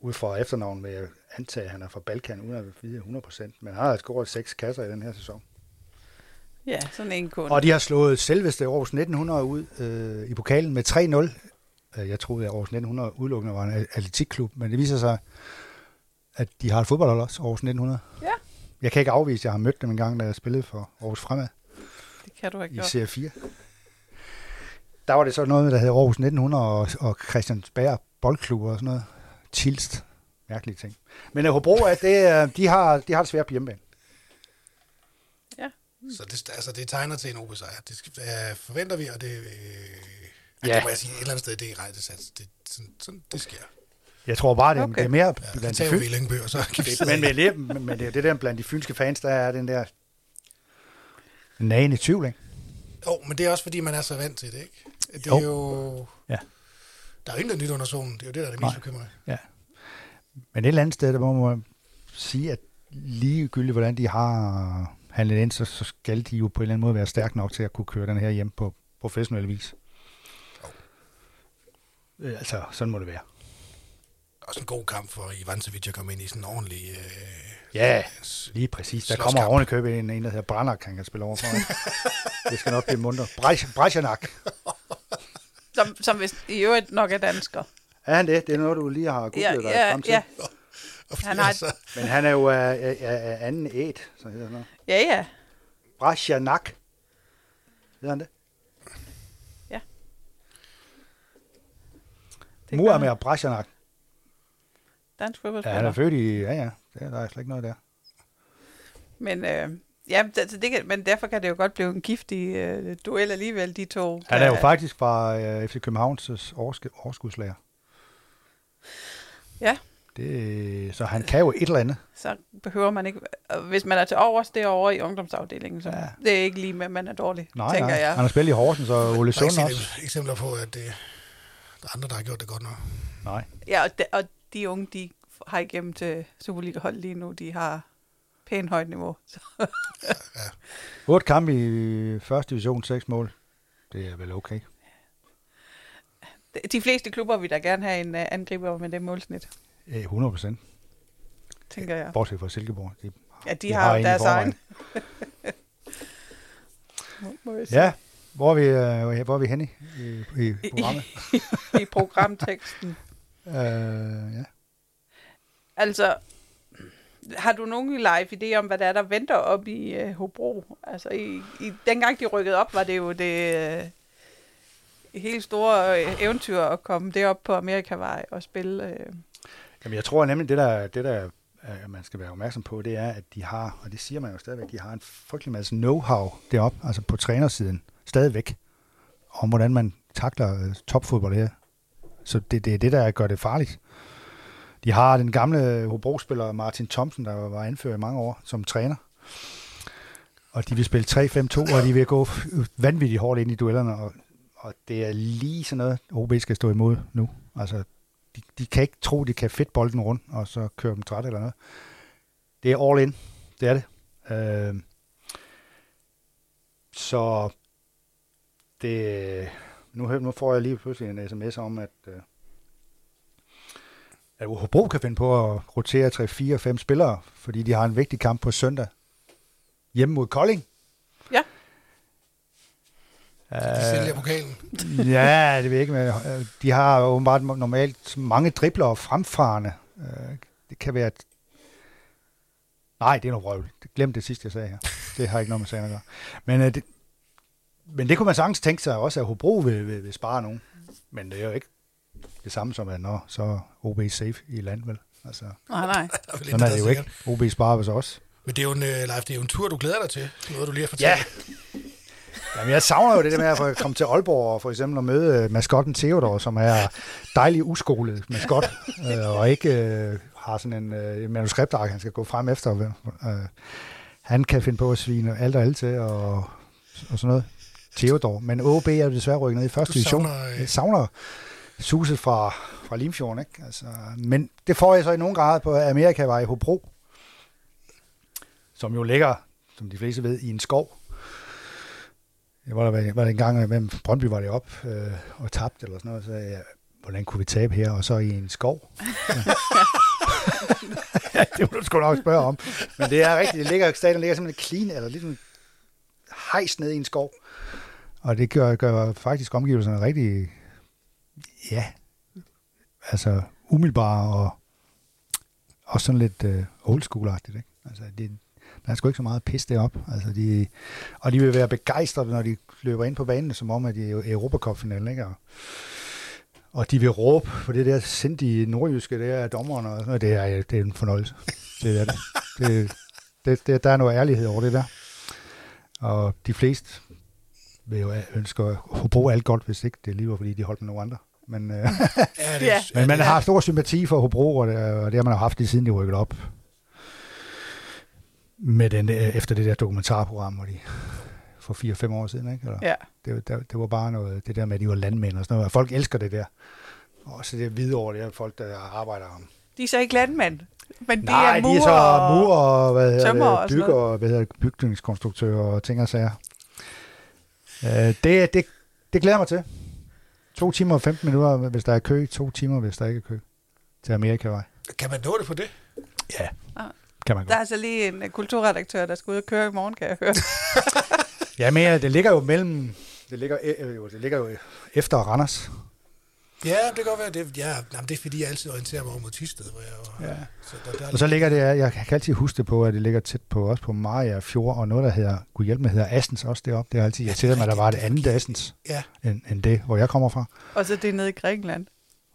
ud fra efternavn vil jeg antage, at han er fra Balkan, uden at vide 100%. Men han har scoret seks kasser i den her sæson. Ja, sådan en kun. Og de har slået selveste Aarhus 1900 ud øh, i pokalen med 3-0. Øh, Jeg troede, at Aarhus 1900 udelukkende var en atletikklub, men det viser sig, at de har et fodboldhold også, Aarhus 1900. Ja. Jeg kan ikke afvise, at jeg har mødt dem en gang, da jeg spillede for Aarhus Fremad Det kan du have i gjort. Serie 4. Der var det så noget, der hed Aarhus 1900 og, og Christiansberg Boldklub og sådan noget. Tilst. Mærkelige ting. Men Hobro, at det, de, har, de har det svært på hjemmebane. så det, altså, det tegner til en OB-sejr. Det skal, uh, forventer vi, og det... Øh, Ja. ja. Det må jeg sige, et eller andet sted, det er rette sats. Det, sådan, sådan, det sker. Jeg tror bare, det, okay. Okay. det er mere Ja, blandt de tager vi fyn- i Lyngby, og så kan vi sidde Men med, det, med det, det der blandt de fynske fans, der er den der nagende tvivl, ikke? Jo, men det er også, fordi man er så vant til det, ikke? Det Jo. er jo... Ja. Der er jo intet nyt under solen. Det er jo det, der er det Nej. mest bekymrende. Men et eller andet sted, der må man sige, at ligegyldigt, hvordan de har handlet ind, så, så skal de jo på en eller anden måde være stærke nok til at kunne køre den her hjem på professionel vis. Øh, Altså, sådan må det være. Også en god kamp for Ivancevic at komme ind i sådan en ordentlig... Øh, Ja, lige præcis. Der kommer oven i købet en, en der hedder Brannak, han kan spille overfor. det skal nok blive munter. Brasjanak. Som, som hvis i øvrigt nok er dansker. Er han det? Det er noget, du lige har googlet Ja, dig ja, frem til. ja, Han har et- altså, Men han er jo af, af, af af anden et, så hedder noget. ja, ja. Brasjanak. Hedder han det? Det Muammer Brasjanak. Dansk Ja, han fodboldspiller. er født i... Ja, ja. Det er, der er slet ikke noget der. Men, øh, ja, det, altså, det kan, men derfor kan det jo godt blive en giftig øh, duel alligevel, de to. Han er jo faktisk fra øh, FC Københavns oversk- overskudslager. Ja. Det, så han kan jo et eller andet. Så behøver man ikke... og Hvis man er til overs derovre i ungdomsafdelingen, så Ja. det er ikke lige med, at man er dårlig, Nej, tænker nej. jeg. Han har spillet i Horsens og Ole der er ikke Sund også. eksempler på, at det, der er andre, der har gjort det godt nok. Nej. Ja, og de, og de unge, de har igennem til Superliga-hold lige nu, de har pænt højt niveau. Så, Otte kampe i første division, seks mål. Det er vel okay. de fleste klubber vil da gerne have en uh, angriber med det målsnit, Øh, 100 procent. tænker jeg. Bortset fra Silkeborg. De, Ja, de, de har, i deres egen. Ja, hvor er vi, øh, hvor er vi henne i, i, i programmet? I programteksten. øh, ja. Altså, har du nogen live idé om, hvad der er, der venter op i øh, Hobro? Altså, i, i, dengang de rykkede op, var det jo det øh, helt store øh, eventyr at komme derop på Amerikavej og spille. Øh. Jamen, jeg tror nemlig, det der, det der øh, man skal være opmærksom på, det er, at de har, og det siger man jo stadigvæk, de har en frygtelig masse know-how deroppe, altså på trænersiden, stadigvæk, om hvordan man takler øh, topfodbold her. Så det, det er det, der gør det farligt. De har den gamle Hobro-spiller Martin Thomsen, der var anført i mange år som træner. Og de vil spille 3-5-2, og de vil gå vanvittigt hårdt ind i duellerne, og, og det er lige sådan noget, OB skal stå imod nu. Altså, de, de kan ikke tro, de kan fedt bolden rundt, og så køre dem træt eller noget. Det er all in. Det er det. Øh, så det, nu, nu får jeg lige pludselig en sms om, at, øh, at Hobro kan finde på at rotere 3, 4, 5 spillere, fordi de har en vigtig kamp på søndag hjemme mod Kolding. Ja. De sælger pokalen. ja, det ved jeg ikke, men øh, de har jo åbenbart normalt mange dribler og fremfarende. Øh, Det kan være... Et... Nej, det er noget røvl. Glem det sidste, jeg sagde her. Det har ikke noget med sagen at gøre. Men, øh, det, men det kunne man sagtens tænke sig også, at Hobro vil, vil, vil spare nogen. Men det er jo ikke det samme som, at når så er OB safe i land, vel? Altså, Nej, nej. Er sådan er det jo ikke. OB sparer vist også. Men det er jo en, uh, Leif, det er jo en tur, du glæder dig til. Noget, du lige har fortalt. Ja. Jamen, jeg savner jo det der med at få- komme til Aalborg og for eksempel at møde øh, maskotten Theodor, som er dejlig uskolet maskot, øh, og ikke øh, har sådan en øh, manuskriptark, han skal gå frem efter. Øh, han kan finde på at svine alt og alt til og, og sådan noget. Theodor. Men OB er jo desværre rykket ned i første division. savner, øh, Jeg savner suset fra, fra Limfjorden, ikke? Altså, men det får jeg så i nogen grad på Amerikavej i Hobro, som jo ligger, som de fleste ved, i en skov. Jeg var der var det en gang, hvem Brøndby var det op øh, og tabt eller sådan noget, så jeg, hvordan kunne vi tabe her, og så i en skov? ja, det må du sgu nok spørge om. Men det er rigtigt, det ligger, stadion ligger simpelthen clean, eller ligesom hejst ned i en skov. Og det gør, gør faktisk omgivelserne rigtig, ja, altså umiddelbare og også sådan lidt øh, old school Ikke? Altså, det, der er sgu ikke så meget pis derop. Altså, de, og de vil være begejstrede, når de løber ind på banen, som om, at de er Europacup-finalen. Ikke? Og, og de vil råbe på det der sindige nordjyske, det er dommerne og sådan noget. Det er, øh, det er en fornøjelse. Det er det. det, det, det der er noget ærlighed over det der. Og de fleste vil jo ønske at Hobro alt godt, hvis ikke det lige var, fordi de holdt med nogle andre. Men, øh, Ja, det, Ja. men man har stor sympati for Hobro, og det, og det har man jo haft lige siden de rykkede op. Med den, øh, efter det der dokumentarprogram, hvor de for 4-5 år siden, ikke? Eller, Ja. det, det, det var bare noget, det der med, at de var landmænd og sådan noget. Og folk elsker det der. Og så det hvide over det er folk, der arbejder om. De er så ikke landmænd, men de Nej, er de murer er så og- mur og, hvad hedder det, bygger og hvad hedder det, bygningskonstruktører og ting og sager. Øh, det, det, det glæder jeg mig til. To timer og 15 minutter, hvis der er kø. To timer, hvis der ikke er kø. Til Amerikavej. Kan man nå det på det? Ja, Ah. kan man Der er godt. altså lige en øh, kulturredaktør, der skal ud og køre i morgen, kan jeg høre. Ja, men det ligger jo mellem... Det ligger, øh, jo, det ligger jo efter Randers. Ja, det kan godt være. Det, ja, jamen, det er fordi, jeg altid orienterer mig over mod Tisted, hvor jeg var. Ja. Så der, der er Og så ligger det, jeg kan altid huske det på, at det ligger tæt på, også på Maja Fjord, og noget, der hedder, gud hjælp mig, hedder Assens også deroppe. Det har altid irriteret mig, at der var et andet Assens, Ja, end, end det, hvor jeg kommer fra. og så det er nede i Grækenland.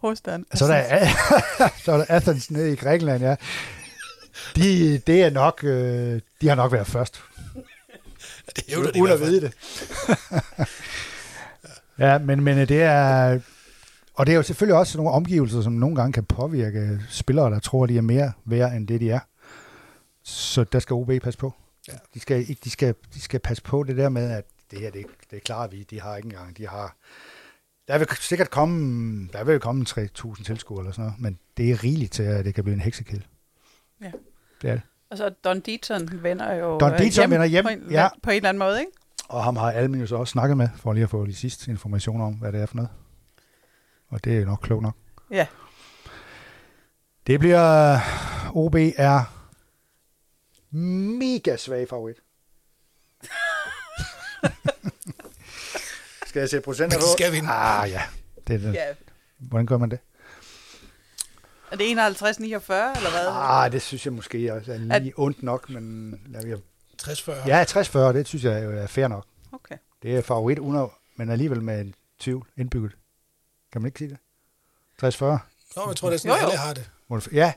Hovedstaden. Så er der, så er der Athens nede i Grækenland, ja. De, det er nok, øh, de har nok været først, det hævder de uden at vide det. ja, men, men det er, og det er jo selvfølgelig også nogle omgivelser, som nogle gange kan påvirke spillere, der tror, de er mere værd, end det de er. Så der skal OB passe på. Ja. De, skal, ikke- de, skal, de skal passe på det der med, at det her, det, det klarer vi. De har ikke engang, de har... Der vil sikkert komme, der vil komme 3.000 tilskuere eller sådan noget, men det er rigeligt til, at det kan blive en heksekilde. Ja. Det er det. Og så Don Deaton vender jo Don øh, Deaton vender hjem, på en, ja. på en eller anden måde, ikke? Og ham har Almin jo så også snakket med, for lige at få de sidste informationer om, hvad det er for noget. Og det er nok klogt nok. Ja. Det bliver... OB er mega svag favorit. skal jeg sætte procenter på? skal vinde. Ah ja. Det er det. Ja. Hvordan gør man det? Er det 51, 49 eller hvad? Ah, det synes jeg måske også er lige At- ondt nok, men jeg, jeg, 60-40. ja, 60-40, det synes jeg er fair nok. Okay. Det er favorit under, men alligevel med en tvivl indbygget. Kan man ikke sige det? 60-40? Nå, men jeg tror, det er sådan, Jo, jo. alle har det. Ja,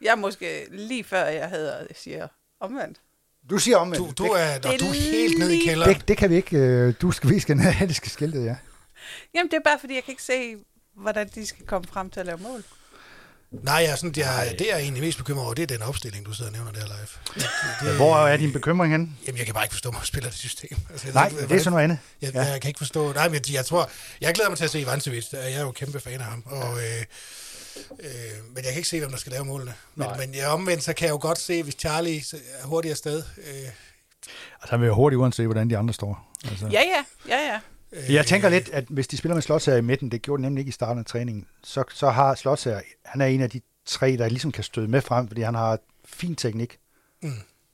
Jeg er måske lige før jeg havde, jeg siger omvendt. du siger om Du, du, er, Det du er helt nede i kælderen. det, det kan vi ikke. øh, Du skal, vi skal ned, det skal skiltet, ja. Jamen, det er bare fordi, jeg kan ikke se, hvordan de skal komme frem til at lave mål. Nej, jeg er sådan, jeg, det jeg er egentlig mest bekymret over, det er den opstilling, du sidder og nævner der live. Det, det, Hvor er din bekymring henne? Jamen, jeg kan bare ikke forstå, hvorfor spiller det system. Altså, jeg Nej, ikke, det er sådan noget andet. Jeg, Ja. jeg kan ikke forstå... Nej, men jeg, jeg tror... Jeg glæder mig til at se Ivancevic. Jeg er jo kæmpe fan af ham. Og, øh, øh, men jeg kan ikke se, hvem der skal lave målene. Men, Nej. men jeg omvendt, så kan jeg jo godt se, hvis Charlie er hurtigt afsted. Øh, Altså, han vil jo hurtigt uanset, hvordan de andre står. Altså. Ja, ja, ja, ja. Øh, Jeg tænker lidt, at hvis de spiller med Slotsager i midten, det gjorde de nemlig ikke i starten af træningen, så, så har Slotsager, han er en af de tre, der ligesom kan støde med frem, fordi han har fin teknik.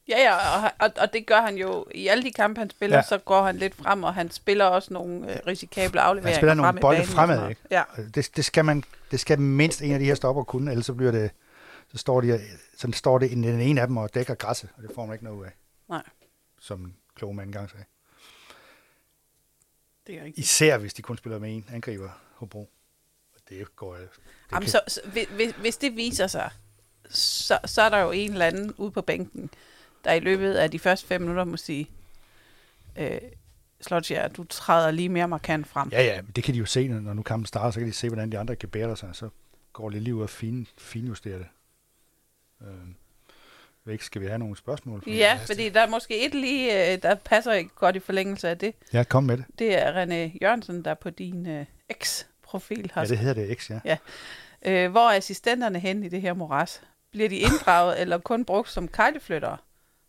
Ja, ja, og, og, og det gør han jo i alle de kampe, han spiller, Ja. så går han lidt frem, og han spiller også nogle øh, risikable afleveringer Han spiller nogle frem bolde fremad, ikke? Ja, Det, det, skal man, det skal mindst en af de her stopper kunne, ellers så bliver det, så står, de, så står det den ene af dem og dækker græsset, og det får man ikke noget ud af. Nej. Som en klog mand engang sagde. Det er rigtigt. Især hvis de kun spiller med en angriber, Hobro. Og det går det Jamen, kan- så, så, hvis- hvis, det viser sig, så, så er der jo en eller anden ude på bænken, der i løbet af de første fem minutter må sige, øh, Slotja, du træder lige mere markant frem. Ja, ja, men det kan de jo se, når nu kampen starter, så kan de se, hvordan de andre kan bære sig, så går det lige ud og fin, finjustere det. Øh, væk, skal vi have nogle spørgsmål? Ja, fordi der er måske et lige, øh, der passer ikke godt i forlængelse af det. Ja, kom med det. Det er René Jørgensen, der på din øh, X-profil har Ja, det hedder det X, ja. Øh, hvor er assistenterne hen i det her moras? Bliver de inddraget eller kun brugt som kejleflyttere?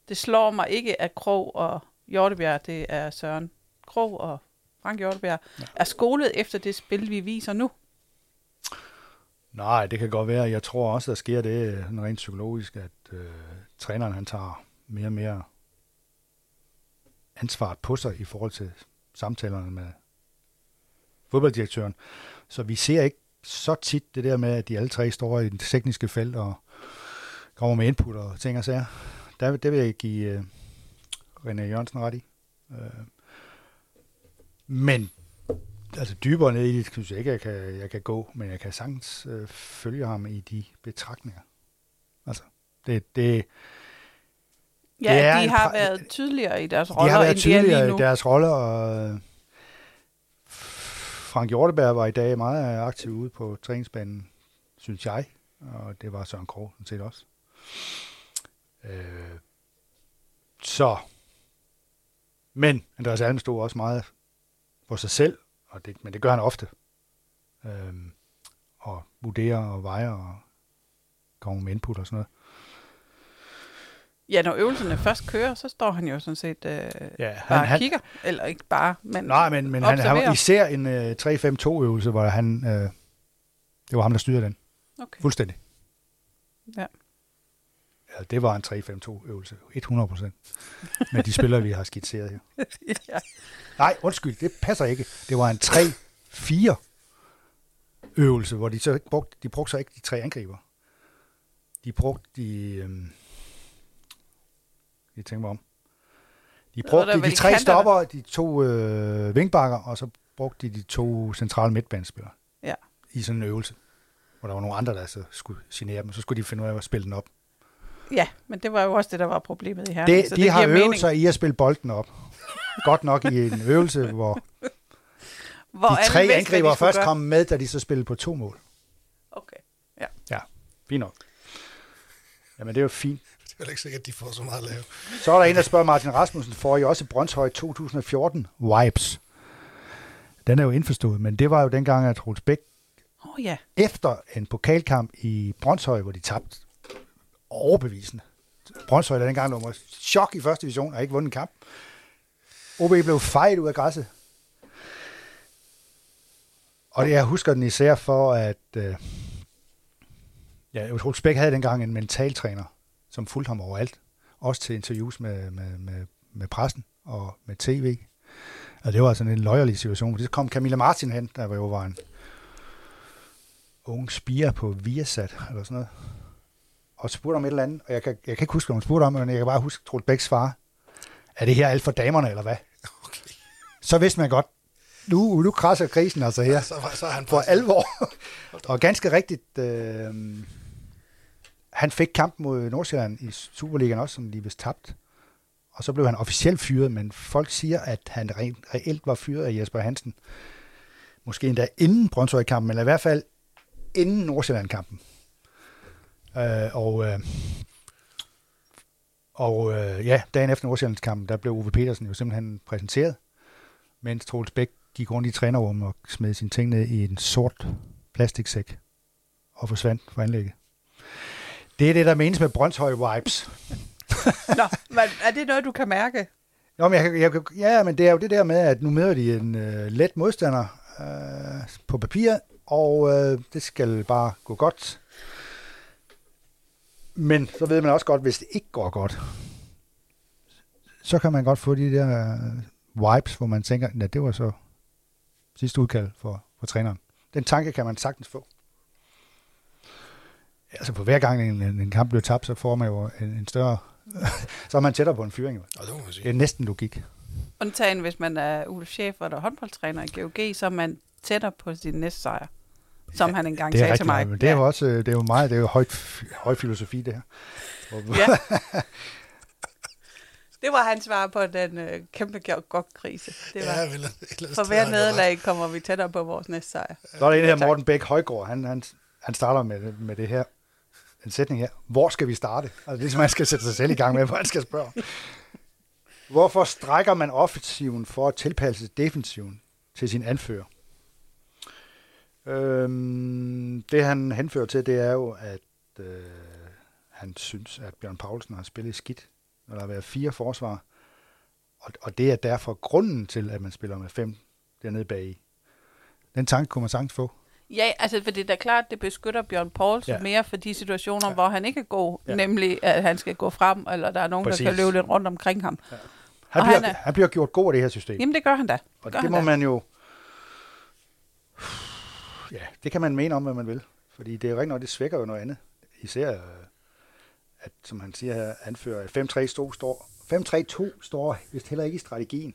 Det slår mig ikke, at Krog og Hjortebjerg, det er Søren Krog og Frank Hjortebjerg, ja. er skolet efter det spil, vi viser nu. Nej, det kan godt være. Jeg tror også, der sker det øh, rent psykologisk, at øh, træneren han tager mere og mere ansvaret på sig i forhold til samtalerne med fodbolddirektøren. Så vi ser ikke så tit det der med, at de alle tre står i det tekniske felt og kommer med input og ting og sager. Der, det vil jeg give øh, René Jørgensen ret i. Øh, men altså dybere ned i det, synes jeg ikke, jeg kan, jeg kan gå, men jeg kan sagtens øh, følge ham i de betragtninger. Altså, det, det, Ja, Det er de en har pra- været tydeligere i deres de roller, har været end de er lige tydeligere nu. i deres roller, og øh, Frank Hjorteberg var i dag meget aktiv ude på træningsbanen, synes jeg, og det var Søren Krog sådan set også. Øh, så, men Andreas Alm stod også meget for sig selv, og det, men det gør han ofte. Øh, og vurderer og vejer og kommer med input og sådan noget. Ja, når øvelserne først kører, så står han jo sådan set øh, Ja, bare han, kigger. Eller ikke bare, men Nej, men, men han, han observerer. især en øh, 3-5-2-øvelse, hvor han, øh, det var ham, der styrede den. Okay. Fuldstændig. Ja. Ja, det var en 3-5-2-øvelse. 100 procent. Med de spillere, vi har skitseret her. ja. Nej, undskyld, det passer ikke. Det var en 3-4 øvelse, hvor de så ikke brugte, de brugte så ikke de tre angriber. De brugte de, øhm, jeg tænker mig om. De brugte de, de tre kanterne. stopper, de to øh, vingbakker, og så brugte de de to centrale midtbanespillere. Ja. I sådan en øvelse. Hvor der var nogle andre, der så skulle genere dem, så skulle de finde ud af at spille den op. ja, men det var jo også det, der var problemet i Herning. Det, så de det har øvet sig i at spille bolden op. Godt nok i en øvelse, hvor Hvor de tre vidste, angriber først gøre. kom med, da de så spillede på to mål. Okay. Fint nok. Jamen, det er jo fint. Er heller ikke sikkert, at de får så meget at lave. Så er der en, der spørger Martin Rasmussen, får I også Brøndshøj 2014 vibes? Den er jo indforstået, men det var jo dengang, at Troels Bæk Åh oh, ja. efter en pokalkamp i Brøndshøj, hvor de tabte overbevisende. Brøndshøj, der dengang mig chok i første division, og ikke vundet en kamp. OB blev fejret ud af græsset. Og det, jeg husker den især for, at øh, ja, Troels Bæk havde dengang en mentaltræner, som fulgte ham overalt. Også til interviews med, med, med, med pressen og med tv. Og det var sådan en løjerlig situation. Så kom Camilla Martin hen, der var jo var en unge spire på Viasat, eller sådan noget. Og spurgte om et eller andet, og jeg kan, jeg kan ikke huske, hvad hun spurgte om, men jeg kan bare huske Troels Bæks far. Er det her alt for damerne, eller hvad? Okay. Så vidste man godt, nu, nu krasser krisen altså her. Så, så er han For alvor. og ganske rigtigt, øh, han fik kamp mod Nordsjælland i Superligaen også, som lige vist tabt. Og så blev han officielt fyret, men folk siger, at han rent, reelt var fyret af Jesper Hansen. Måske endda inden Brøndshøj-kampen, eller i hvert fald inden Nordsjælland-kampen. Øh, og øh, og øh, ja, dagen efter Nordsjællandskampen, der blev Ove Petersen jo simpelthen præsenteret, mens Troels Bæk gik rundt i trænerrummet og smed sine ting ned i en sort plastiksæk og forsvandt fra anlægget. Det er det, der menes med Brøndshøj-vibes. Nå, men er det noget, du kan mærke? Nå, men jeg, jeg, ja, men det er jo det der med, at nu møder de en øh, let modstander øh, på papir, og øh, det skal bare gå godt. Men så ved man også godt, hvis det ikke går godt, så kan man godt få de der øh, vibes, hvor man tænker, at det var så sidste udkald for, for træneren. Den tanke kan man sagtens få. Altså på hver gang en, en kamp bliver tabt, så får man jo en, en større... så er man tættere på en fyring. jo. Og det må man sige. Det er næsten logik. Undtagen, hvis man er Ulf Schäfer, der er håndboldtræner i GOG, så er man tættere på sin næste sejr. Som Ja, han engang Det sagde til mig. men det er jo også det er jo meget, det er jo højt, høj filosofi, det her. Ja. Det var hans svar på den øh, kæmpe GOG-krise. Det var, Ja, ja, eller andet for hver nederlag kommer vi tættere på vores næste sejr. Så er der en her. Morten Bæk Højgaard, han, han, han starter med, med det her, en sætning her. Hvor skal vi starte? Altså, det er som, man skal sætte sig selv i gang med, hvor han skal spørge. Hvorfor strækker man offensiven for at tilpasse defensiven til sin anfører? Øhm, det han henfører til, det er jo, at øh, han synes, at Bjørn Paulsen har spillet skidt, når der har været fire forsvar. Og, og det er derfor grunden til, at man spiller med fem dernede bagi. Den tanke kunne man sagtens få. Ja, altså for det er da klart, det beskytter Bjørn Poulsen Ja. ja. mere for de situationer, Ja. ja. hvor han ikke er god. Ja. Ja. Nemlig, at han skal gå frem, eller der er nogen, Præcis. der kan løbe lidt rundt omkring ham. Han Og bliver, han er- han bliver gjort god af det her system. Jamen, det gør han da. og gør det må da. man jo... Ja, det kan man mene om, hvad man vil. Fordi det er jo rigtig nok, det svækker jo noget andet. Især, at som han siger her, anfører, at 5-3 stå- står... 5-3-2 står vist heller ikke i strategien.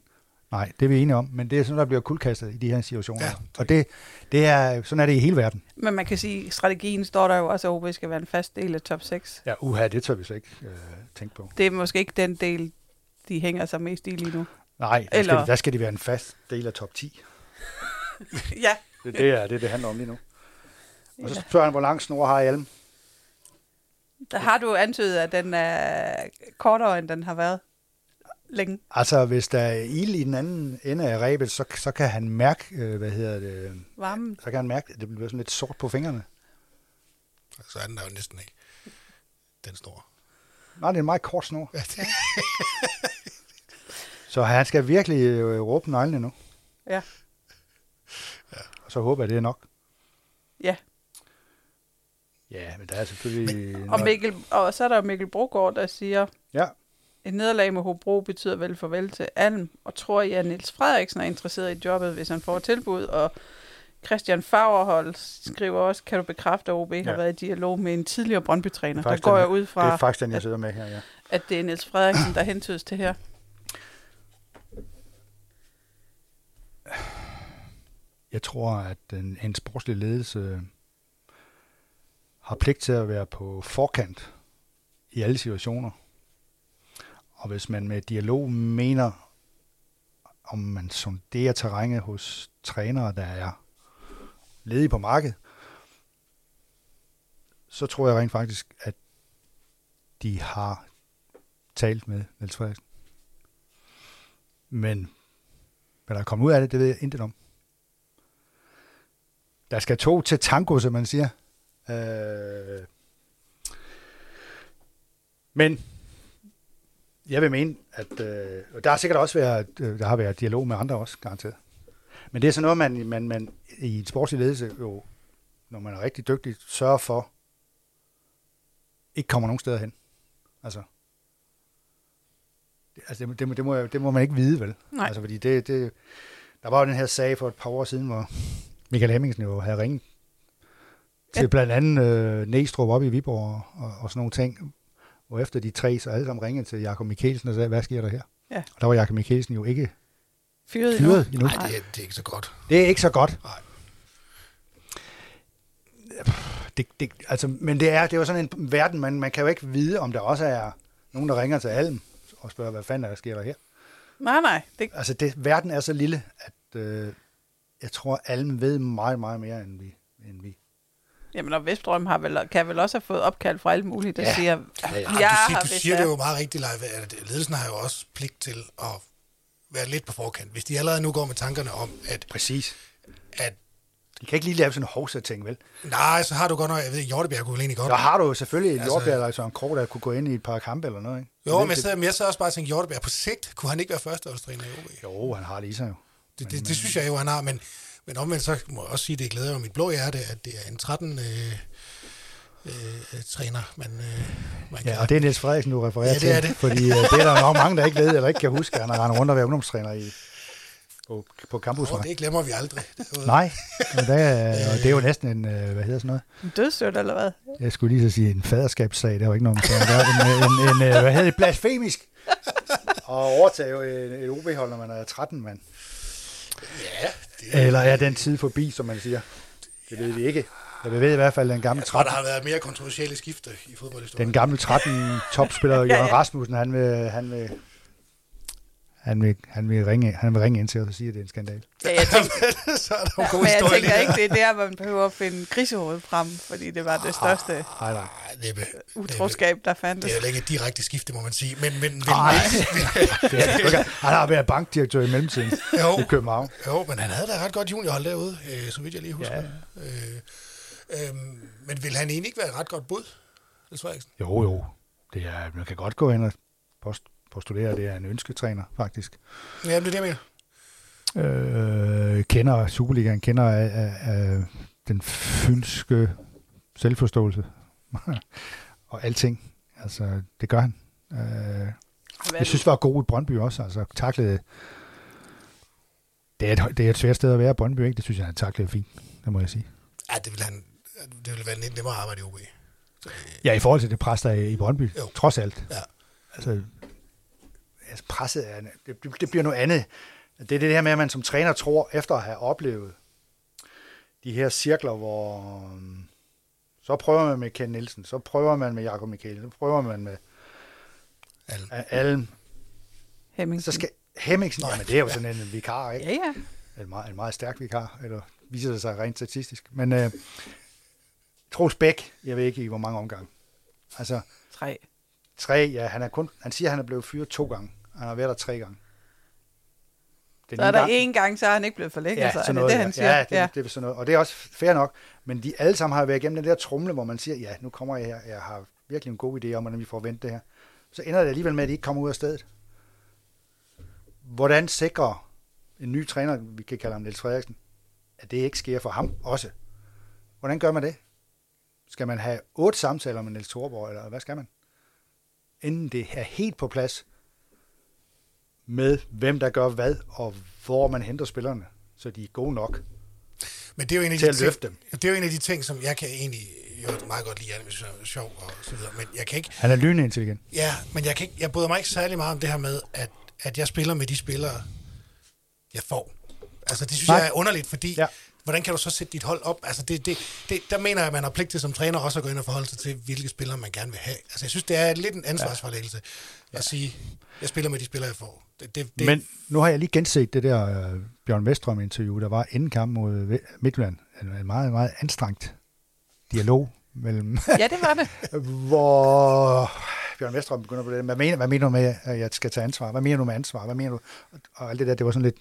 Nej, det er vi enige om, men det er sådan, der bliver kuldkastet i de her situationer. Ja, Ja, og det, det er, sådan er det i hele verden. Men man kan sige, at strategien står der jo også, at OB skal være en fast del af top 6. Ja, uha, det tør vi så ikke øh, tænke på. Det er måske ikke den del, de hænger sig mest i lige nu. Nej, der, Eller- skal, der skal de være en fast del af top 10. ja. Det, det er det, det handler om lige nu. Og så spørger han, hvor lang snor har Hjelm? Der har du antydet, at den er kortere, end den har været længe. Altså, hvis der er ild i den anden ende af rebet, så, så kan han mærke, øh, hvad hedder det, Varmen. så kan han mærke, at det bliver sådan lidt sort på fingrene. Så er den der jo næsten ikke. Den snor. Nej, det er en meget kort snor. Ja, det, Så han skal virkelig øh, råbe nøglene nu. Ja. Og så håber jeg, det er nok. Ja. Ja, men der er selvfølgelig... Og, Mikkel, og så er der jo Mikkel Brogaard, der siger, Ja, et nederlag med Hobro betyder vel farvel til Alm, og tror jeg, at Niels Frederiksen er interesseret i jobbet, hvis han får tilbud, og Christian Fagerhold skriver også, kan du bekræfte, at OB ja. har været i dialog med en tidligere Brøndby-træner. Der går den- jeg ud det fra, er faktisk den, jeg sidder med her, ja. at det er Niels Frederiksen, der hentydes til her. Jeg tror, at en, en sportslig ledelse har pligt til at være på forkant i alle situationer. Og hvis man med dialog mener, om man sonderer terrænet hos trænere, der er ledige på markedet, så tror jeg rent faktisk, at de har talt med Niels Frederiksen. Men hvad der er kommet ud af det, det ved jeg intet om. Der skal to til tango, som man siger. Øh, men jeg vil mene, at øh, der har sikkert også været, øh, der har været dialog med andre også, garanteret. Men det er sådan noget, man, man, man i en sportslig ledelse jo, når man er rigtig dygtig, sørger for, ikke kommer nogen steder hen. Altså, det, altså det, det, det, må, det må man ikke vide, vel? Nej. Altså, fordi det, det, der var jo den her sag for et par år siden, hvor Michael Hemmingsen jo havde ringet til blandt andet øh, Næstrup op i Viborg og, og, og sådan nogle ting. Og efter de tre, så alle sammen ringede til Jakob Mikkelsen og sagde, hvad sker der her? Ja. Og der var Jakob Mikkelsen jo ikke Fyret fyret endnu. Nej, det, er- det er ikke så godt. Det er ikke så godt. Nej. Det, det, altså, men det er, det er jo sådan en verden, man, man kan jo ikke vide, om der også er nogen, der ringer til Alm og spørger, hvad fanden er der sker der her? Nej, nej. Det, Altså, det, verden er så lille, at øh, jeg tror, Alm ved meget, meget mere, end vi. End vi. Jamen, og Vestbrøm har vel, kan vel også have fået opkald fra alle mulige, der Ja. siger, Ja, ja. Ja, Jeg du siger, har du siger det. jo meget rigtigt, Leif, at ledelsen har jo også pligt til at være lidt på forkant. Hvis de allerede nu går med tankerne om, at, Præcis. at De kan ikke lige lave sådan en hovsa-ting, vel? nej, så har du godt nok, jeg ved, Hjortebjerg kunne vel egentlig godt. Så har du jo selvfølgelig en Altså- jordbær eller sådan en krog, der kunne gå ind i et par kampe eller noget, ikke? Jo, men jeg sidder, men jeg sidder også bare og tænker, Hjortebjerg på sigt, kunne han ikke være førsteholdstræner i OB? jo, han har i sig jo. Det, det, det synes jeg jo, han har, men, men omvendt så må jeg også sige, det glæder jo mit blå hjerte, at det er en 13 øh, øh, træner, man, øh, man kan... Ja, og det er Niels Frederiksen, du refererer Ja, det er til. det. Fordi øh, det er der nok mange, der ikke ved eller ikke kan huske. Han har rendt rundt og været ungdomstræner i, på, på campusvej. Og det glemmer vi aldrig. Nej, men det er, og det er jo næsten en, øh, hvad hedder sådan noget? en dødsstøt eller hvad? Jeg skulle lige så sige en faderskabssag, det var ikke noget, man var en, en, en, en, hvad hedder det, blasfemisk. Og overtage jo et, et OB-hold, når man er 13 mand. Ja, det Eller er den tid forbi, som man siger? Det ved vi ikke. Jeg ved i hvert fald, den gamle jeg tror, der 13, har været mere kontroversielle skifter i fodboldhistorien. den gamle 13 topspiller, Ja, Jørgen ja. Rasmussen, han vil, han vil, han vil, han vil, ringe, han vil ringe ind til os og sige, at det er en skandal. Ja, jeg tænker, så er der god men jeg tænker ikke, det er der, man behøver at finde grisehovedet frem, fordi det var det største Nej, nej. Ej, det, er, det, er, utroskab, der det fandtes. er jo ikke et direkte skifte, må man sige. Men, men, men Ej. Det det han har været bankdirektør i mellemtiden jo, i København. jo, men han havde da ret godt juniorhold derude, øh, så vidt jeg lige husker. Ja. Øh, øh, men vil han egentlig ikke være et ret godt bud, Niels Frederiksen? Jo, jo. Det er, man kan godt gå ind og post, postulere, at det er en ønsketræner, faktisk. Ja, det er det, jeg mener. Øh, kender Superligaen, kender af, af, af den fynske selvforståelse og alting. Altså, det gør han. Øh, jeg synes, det var god i Brøndby også. Altså, taklede... Det er, et, det er et svært sted at være, Brøndby, ikke? Det synes jeg, han taklede fint, det må jeg sige. Ja, det vil, han, det vil være lidt nemmere at arbejde i OB. Så, øh, Ja, i forhold til det pres, der er i Brøndby, Jo. trods alt. Ja. Altså, altså presset er, det, det bliver noget andet. Det er det her med, at man som træner tror, efter at have oplevet de her cirkler, hvor um, så prøver man med Ken Nielsen, så prøver man med Jakob Michael, så prøver man med Alm. Alm, Hemmingsen. så skal Hemmingsen, Nå, jamen det er jo ja. sådan en vikar, ikke? Ja, ja. En meget, en meget stærk vikar, eller viser det sig rent statistisk. Men uh, Troels Bæk, jeg ved ikke i hvor mange omgange. Altså, Tre. Tre, ja, han, er kun, han siger, at han er blevet fyret to gange. Han har været der tre gange. Den Så er der en gang, så er han ikke blevet forlænget, ja, så er det noget, det, han siger? Ja, det, ja. det er sådan noget. Og det er også fair nok. Men de alle sammen har været igennem den der trumle, hvor man siger, ja, nu kommer jeg her, jeg har virkelig en god idé om, hvordan vi får vendt det her. Så ender det alligevel med, at de ikke kommer ud af stedet. Hvordan sikrer en ny træner, vi kan kalde ham Niels Frederiksen, at det ikke sker for ham også? Hvordan gør man det? Skal man have otte samtaler med Niels Thorborg, eller hvad skal man? Inden det er helt på plads med, hvem der gør hvad, og hvor man henter spillerne, så de er gode nok Men det er jo en af til de at ting, løfte dem. det er jo en af de ting, som jeg kan egentlig jo meget godt lide, det er sjov og så videre. Men jeg kan ikke, Han er lynintelligent. ja, men jeg, kan ikke, jeg bryder mig ikke særlig meget om det her med, at, at jeg spiller med de spillere, jeg får. Altså, det synes. Nej. jeg er underligt, fordi Ja. Hvordan kan du så sætte dit hold op? Altså, det, det, det, der mener jeg, at man har pligt til som træner også at gå ind og forholde sig til, hvilke spillere man gerne vil have. Altså, jeg synes, det er lidt en ansvarsforlæggelse ja. at sige, jeg spiller med de spillere, jeg får. Det, det, det, Men nu har jeg lige genset det der uh, Bjørn Vestrøm-interview, der var inden kampen mod Midtjylland. En en meget, meget anstrengt dialog mellem, Ja, det var det. hvor Bjørn Vestrøm begynder på det. Hvad mener, hvad mener du med, at jeg skal tage ansvar? Hvad mener du med ansvar? Hvad mener du? Og alt det der, det var sådan lidt,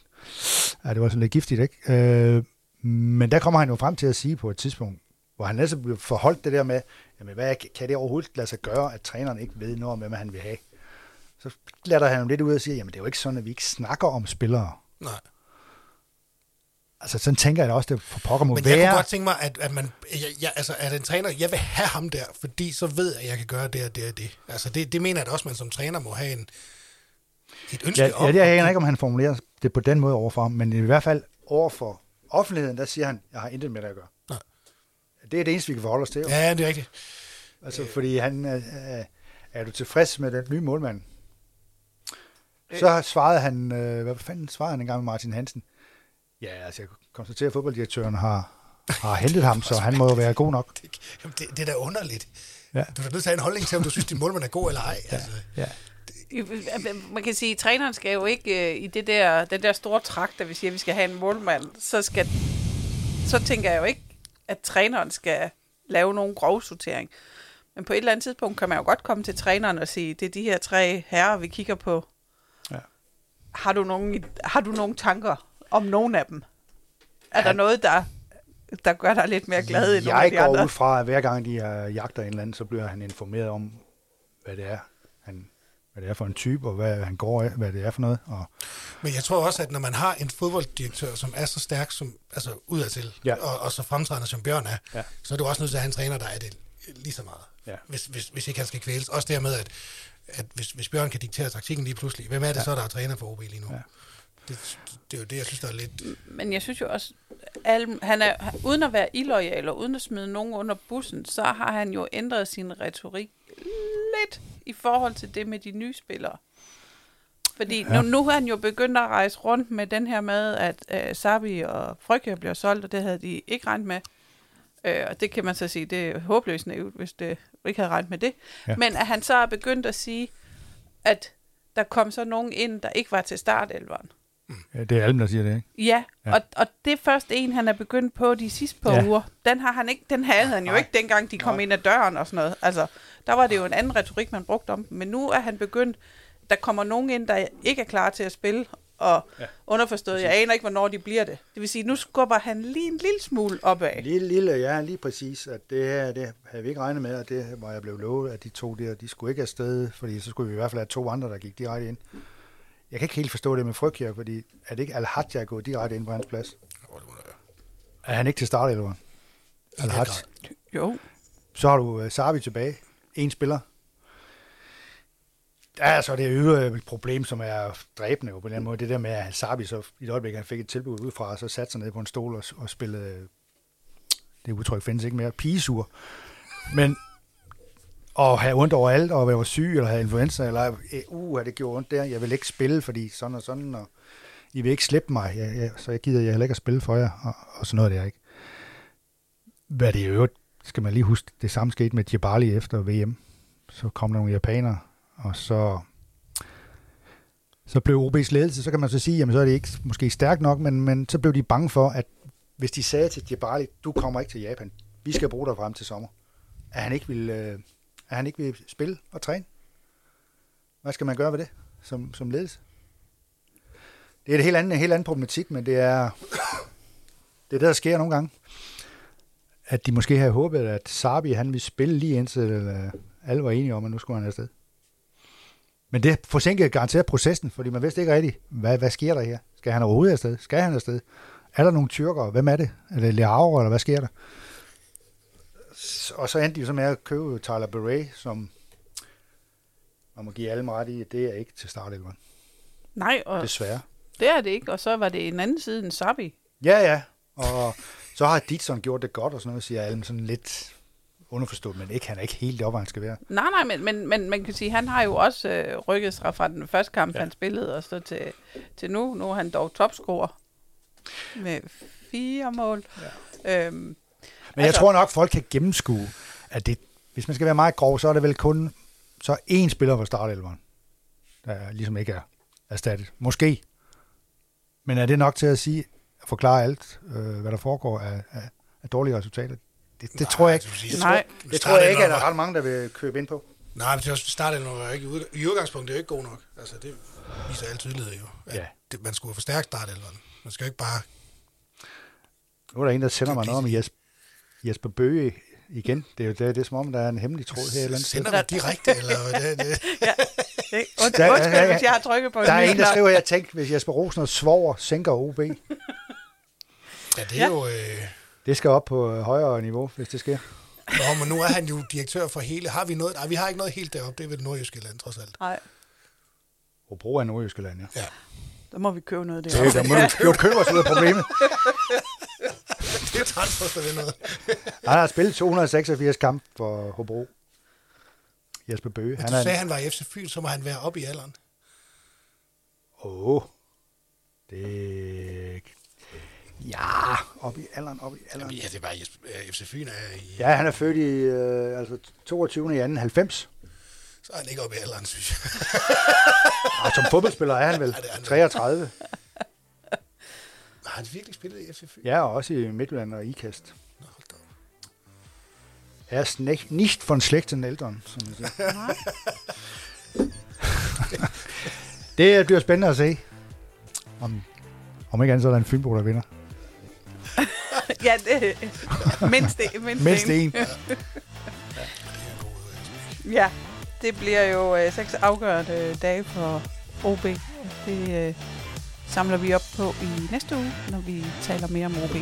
ja, det var sådan lidt giftigt, ikke? Øh, men der kommer han jo frem til at sige på et tidspunkt, hvor han altså blev forholdt det der med, jamen hvad kan det overhovedet lade sig gøre, at træneren ikke ved noget om, hvad han vil have? Så lader han jo lidt ud og siger, jamen det er jo ikke sådan, at vi ikke snakker om spillere. nej. Altså sådan tænker jeg da også, det for pokker må Men jeg være. kunne godt tænke mig, at, at man, jeg, jeg, altså, at en træner, jeg vil have ham der, fordi så ved jeg, at jeg kan gøre det og det og det. Altså, det, det mener jeg da også, man som træner må have en, et ønske Ja, om. ja, det er jeg ikke, om han formulerer det på den måde overfor ham, men i hvert fald overfor offentligheden, der siger han, jeg har intet med det at gøre. Nej. det er det eneste, vi kan forholde os til. Ja, det er rigtigt. Altså, fordi han er, er, er du tilfreds med den nye målmand? Så svarede han, øh, hvad fanden svarede han engang med Martin Hansen? Ja, altså jeg konstaterer, at fodbolddirektøren har, har hentet ham, så han må jo være god nok. Jamen, det, det er da underligt. Ja. Du er nødt til at have en holdning til, om du synes, din målmand er god eller ej. Altså, Ja. Man kan sige, at træneren skal jo ikke øh, i det der, den der store trakt, der vi siger, at vi skal have en målmand, så, skal, så tænker jeg jo ikke, at træneren skal lave nogen grov sortering. Men på et eller andet tidspunkt kan man jo godt komme til træneren og sige, det er de her tre herrer, vi kigger på. Ja. Har, du nogen, har du nogle tanker om nogen af dem? Er Ja. der noget, der, der gør dig lidt mere glad end nogle af Jeg de går andre? ud fra, at hver gang de er jagter en eller anden, så bliver han informeret om, hvad det er, hvad det er for en type, og hvad han går af, hvad det er for noget. Og, Men jeg tror også, at når man har en fodbolddirektør, som er så stærk som, altså udadtil, Ja. og, og så fremtrædende som Bjørn er, Ja. så er du også nødt til at have en træner, der er det lige så meget. Ja. Hvis, hvis, hvis ikke han skal kvæles. Også dermed, at, at hvis, hvis Bjørn kan diktere taktikken lige pludselig, hvem er det ja. så, der er træner for OB lige nu? Ja. Det, det er jo det, jeg synes, der er lidt... Men jeg synes jo også, Alm, han er, uden at være illoyal og uden at smide nogen under bussen, så har han jo ændret sin retorik lidt i forhold til det med de nye spillere. Fordi ja. nu, nu har han jo begyndt at rejse rundt med den her med, at øh, Sabi og Frygge bliver solgt, og det havde de ikke regnet med. Øh, og det kan man så sige, det er håbløst naivt, hvis det ikke havde regnet med det. Ja. Men at han så er begyndt at sige, at der kom så nogen ind, der ikke var til startelveren. ja, det er Alm, der siger det, ikke? Ja, Ja. Og, og det er først en, han er begyndt på de sidste par ja. uger. Den har han ikke, den havde han jo Nej. ikke, dengang de kom Nej. ind ad døren og sådan noget. Altså, der var det jo en anden retorik, man brugte om dem. Men nu er han begyndt, der kommer nogen ind, der ikke er klar til at spille, og Ja. underforstået, jeg aner ikke, hvornår de bliver det. Det vil sige, nu skubber han lige en lille smule opad. Lille, lille, ja, lige præcis. At det her, det havde vi ikke regnet med, og det var jeg blev lovet, at de to der, de skulle ikke afsted, fordi så skulle vi i hvert fald have to andre, der gik direkte ind. Jeg kan ikke helt forstå det med Frygkjær, fordi er det ikke Al-Hadja gået direkte ind på hans plads? Hvor det må det være. Er han ikke til start, eller hvad? Grad. Jo. Så har du uh, Sabi tilbage. En spiller. Ja, så det er jo et problem, som er dræbende jo på den måde. Det der med, at Sabi så i et øjeblik, han fik et tilbud udefra, og så satte sig ned på en stol og, og spillede, øh, det udtryk findes ikke mere, pigesur. Men at have ondt over alt, og være syg, eller have influenza, eller uh, det gjorde ondt der, jeg vil ikke spille, fordi sådan og sådan, og I vil ikke slippe mig, jeg, jeg, så jeg gider jeg heller ikke at spille for jer, og, og sådan noget der, ikke? Hvad det i øvrigt, skal man lige huske, det samme skete med Djibali efter VM. Så kom der nogle japanere, og så, så blev OB's ledelse, så kan man så sige, jamen så er det ikke måske stærkt nok, men, men så blev de bange for, at hvis de sagde til Djibali, du kommer ikke til Japan, vi skal bruge dig frem til sommer, at han ikke vil, øh, at han ikke vil spille og træne. Hvad skal man gøre ved det som, som ledelse? Det er et helt andet, en helt anden problematik, men det er, det er det, der sker nogle gange. At de måske havde håbet, at Sabi han ville spille lige indtil øh, alle var enige om, at nu skulle han afsted. Men det forsinkede garanteret processen, fordi man vidste ikke rigtigt, hvad, hvad sker der her? Skal han overhovedet afsted? Skal han afsted? Er der nogle tyrkere? Hvem er det? Er det Leao, eller hvad sker der? Og så endte de så med at købe Tyler Beret, som man må give alle ret i, det er ikke til start Nej, og desværre. det er det ikke. Og så var det en anden side end Sabi. Ja, ja. Og så har Ditson gjort det godt og sådan noget, siger Alm sådan lidt underforstået, men ikke, han er ikke helt hvor han skal være. Nej, nej, men, men, men man kan sige, han har jo også øh, rykket sig fra den første kamp, Ja. han spillede, og så til, til nu. Nu er han dog topscorer med fire mål. Ja. Øhm, Men jeg Altså- tror nok, folk kan gennemskue, at det, hvis man skal være meget grov, så er det vel kun så én spiller fra startelveren, der ligesom ikke er erstattet. Måske. Men er det nok til at sige, forklare alt, øh, hvad der foregår af, af, af dårlige resultater? Det, det Nej, tror jeg ikke. altså, jeg Nej. tror- Det tror jeg ikke, at der er ret mange, der vil købe ind på. Nej, men det er også var jo ikke i udg- i udgangspunktet er jo ikke god nok. Altså, det viser alle tydelighed jo. At Ja. det, man skulle forstærke startelveren. Man skal jo ikke bare... Nu er der en, der sender Det er mig noget om Jesper, Jesper Bøge igen. Det er jo det, det er som om, der er en hemmelig tråd her eller andet. Sender direkte, eller hvad det, det, ikke? Und, Der- undskyld, ja, ja. hvis jeg har trykket på Der er en, der skriver, jeg tænkte, hvis Jesper Rosen og svoger sænker OB, Ja, det er Ja. jo... Øh, det skal op på øh, højere niveau, hvis det sker. Nå, men nu er han jo direktør for hele... Har vi noget? Nej, vi har ikke noget helt deroppe. Det er vel Nordjyske land, trods alt. Nej, Hobro er Nordjyskeland, ja. Ja. der må vi købe noget der. Det, der må du, du købe os ud af problemet. det er transfer, der ved noget. Han har spillet 286 kampe for Hobro. Jesper Bøge. Han du er sagde, en- han var i FC Fyn, så må han være oppe i alderen. Åh, oh, det... Ja, op i alderen, op i alderen. Jamen, ja, det er bare Jesper- øh, FC Fyn er i... Ja, han er født i øh, altså 22. i 2. 90. Så er han ikke oppe i alderen, synes jeg. Og som fodboldspiller er han vel Ja, er han. 33. Har han virkelig spillet i FC Fyn? Ja, og også i Midtjylland og Ikast. Nå, hold da op. Er er nicht, nicht von schlechten Eltern, som man siger. Det bliver spændende at se. Om, om ikke andet, så er der en Fynbo, der vinder. ja, det mindst, det, mindst, Mindst en. en. En Ja, det bliver jo øh, seks afgørende dage for OB. Det øh, samler vi op på i næste uge, når vi taler mere om OB.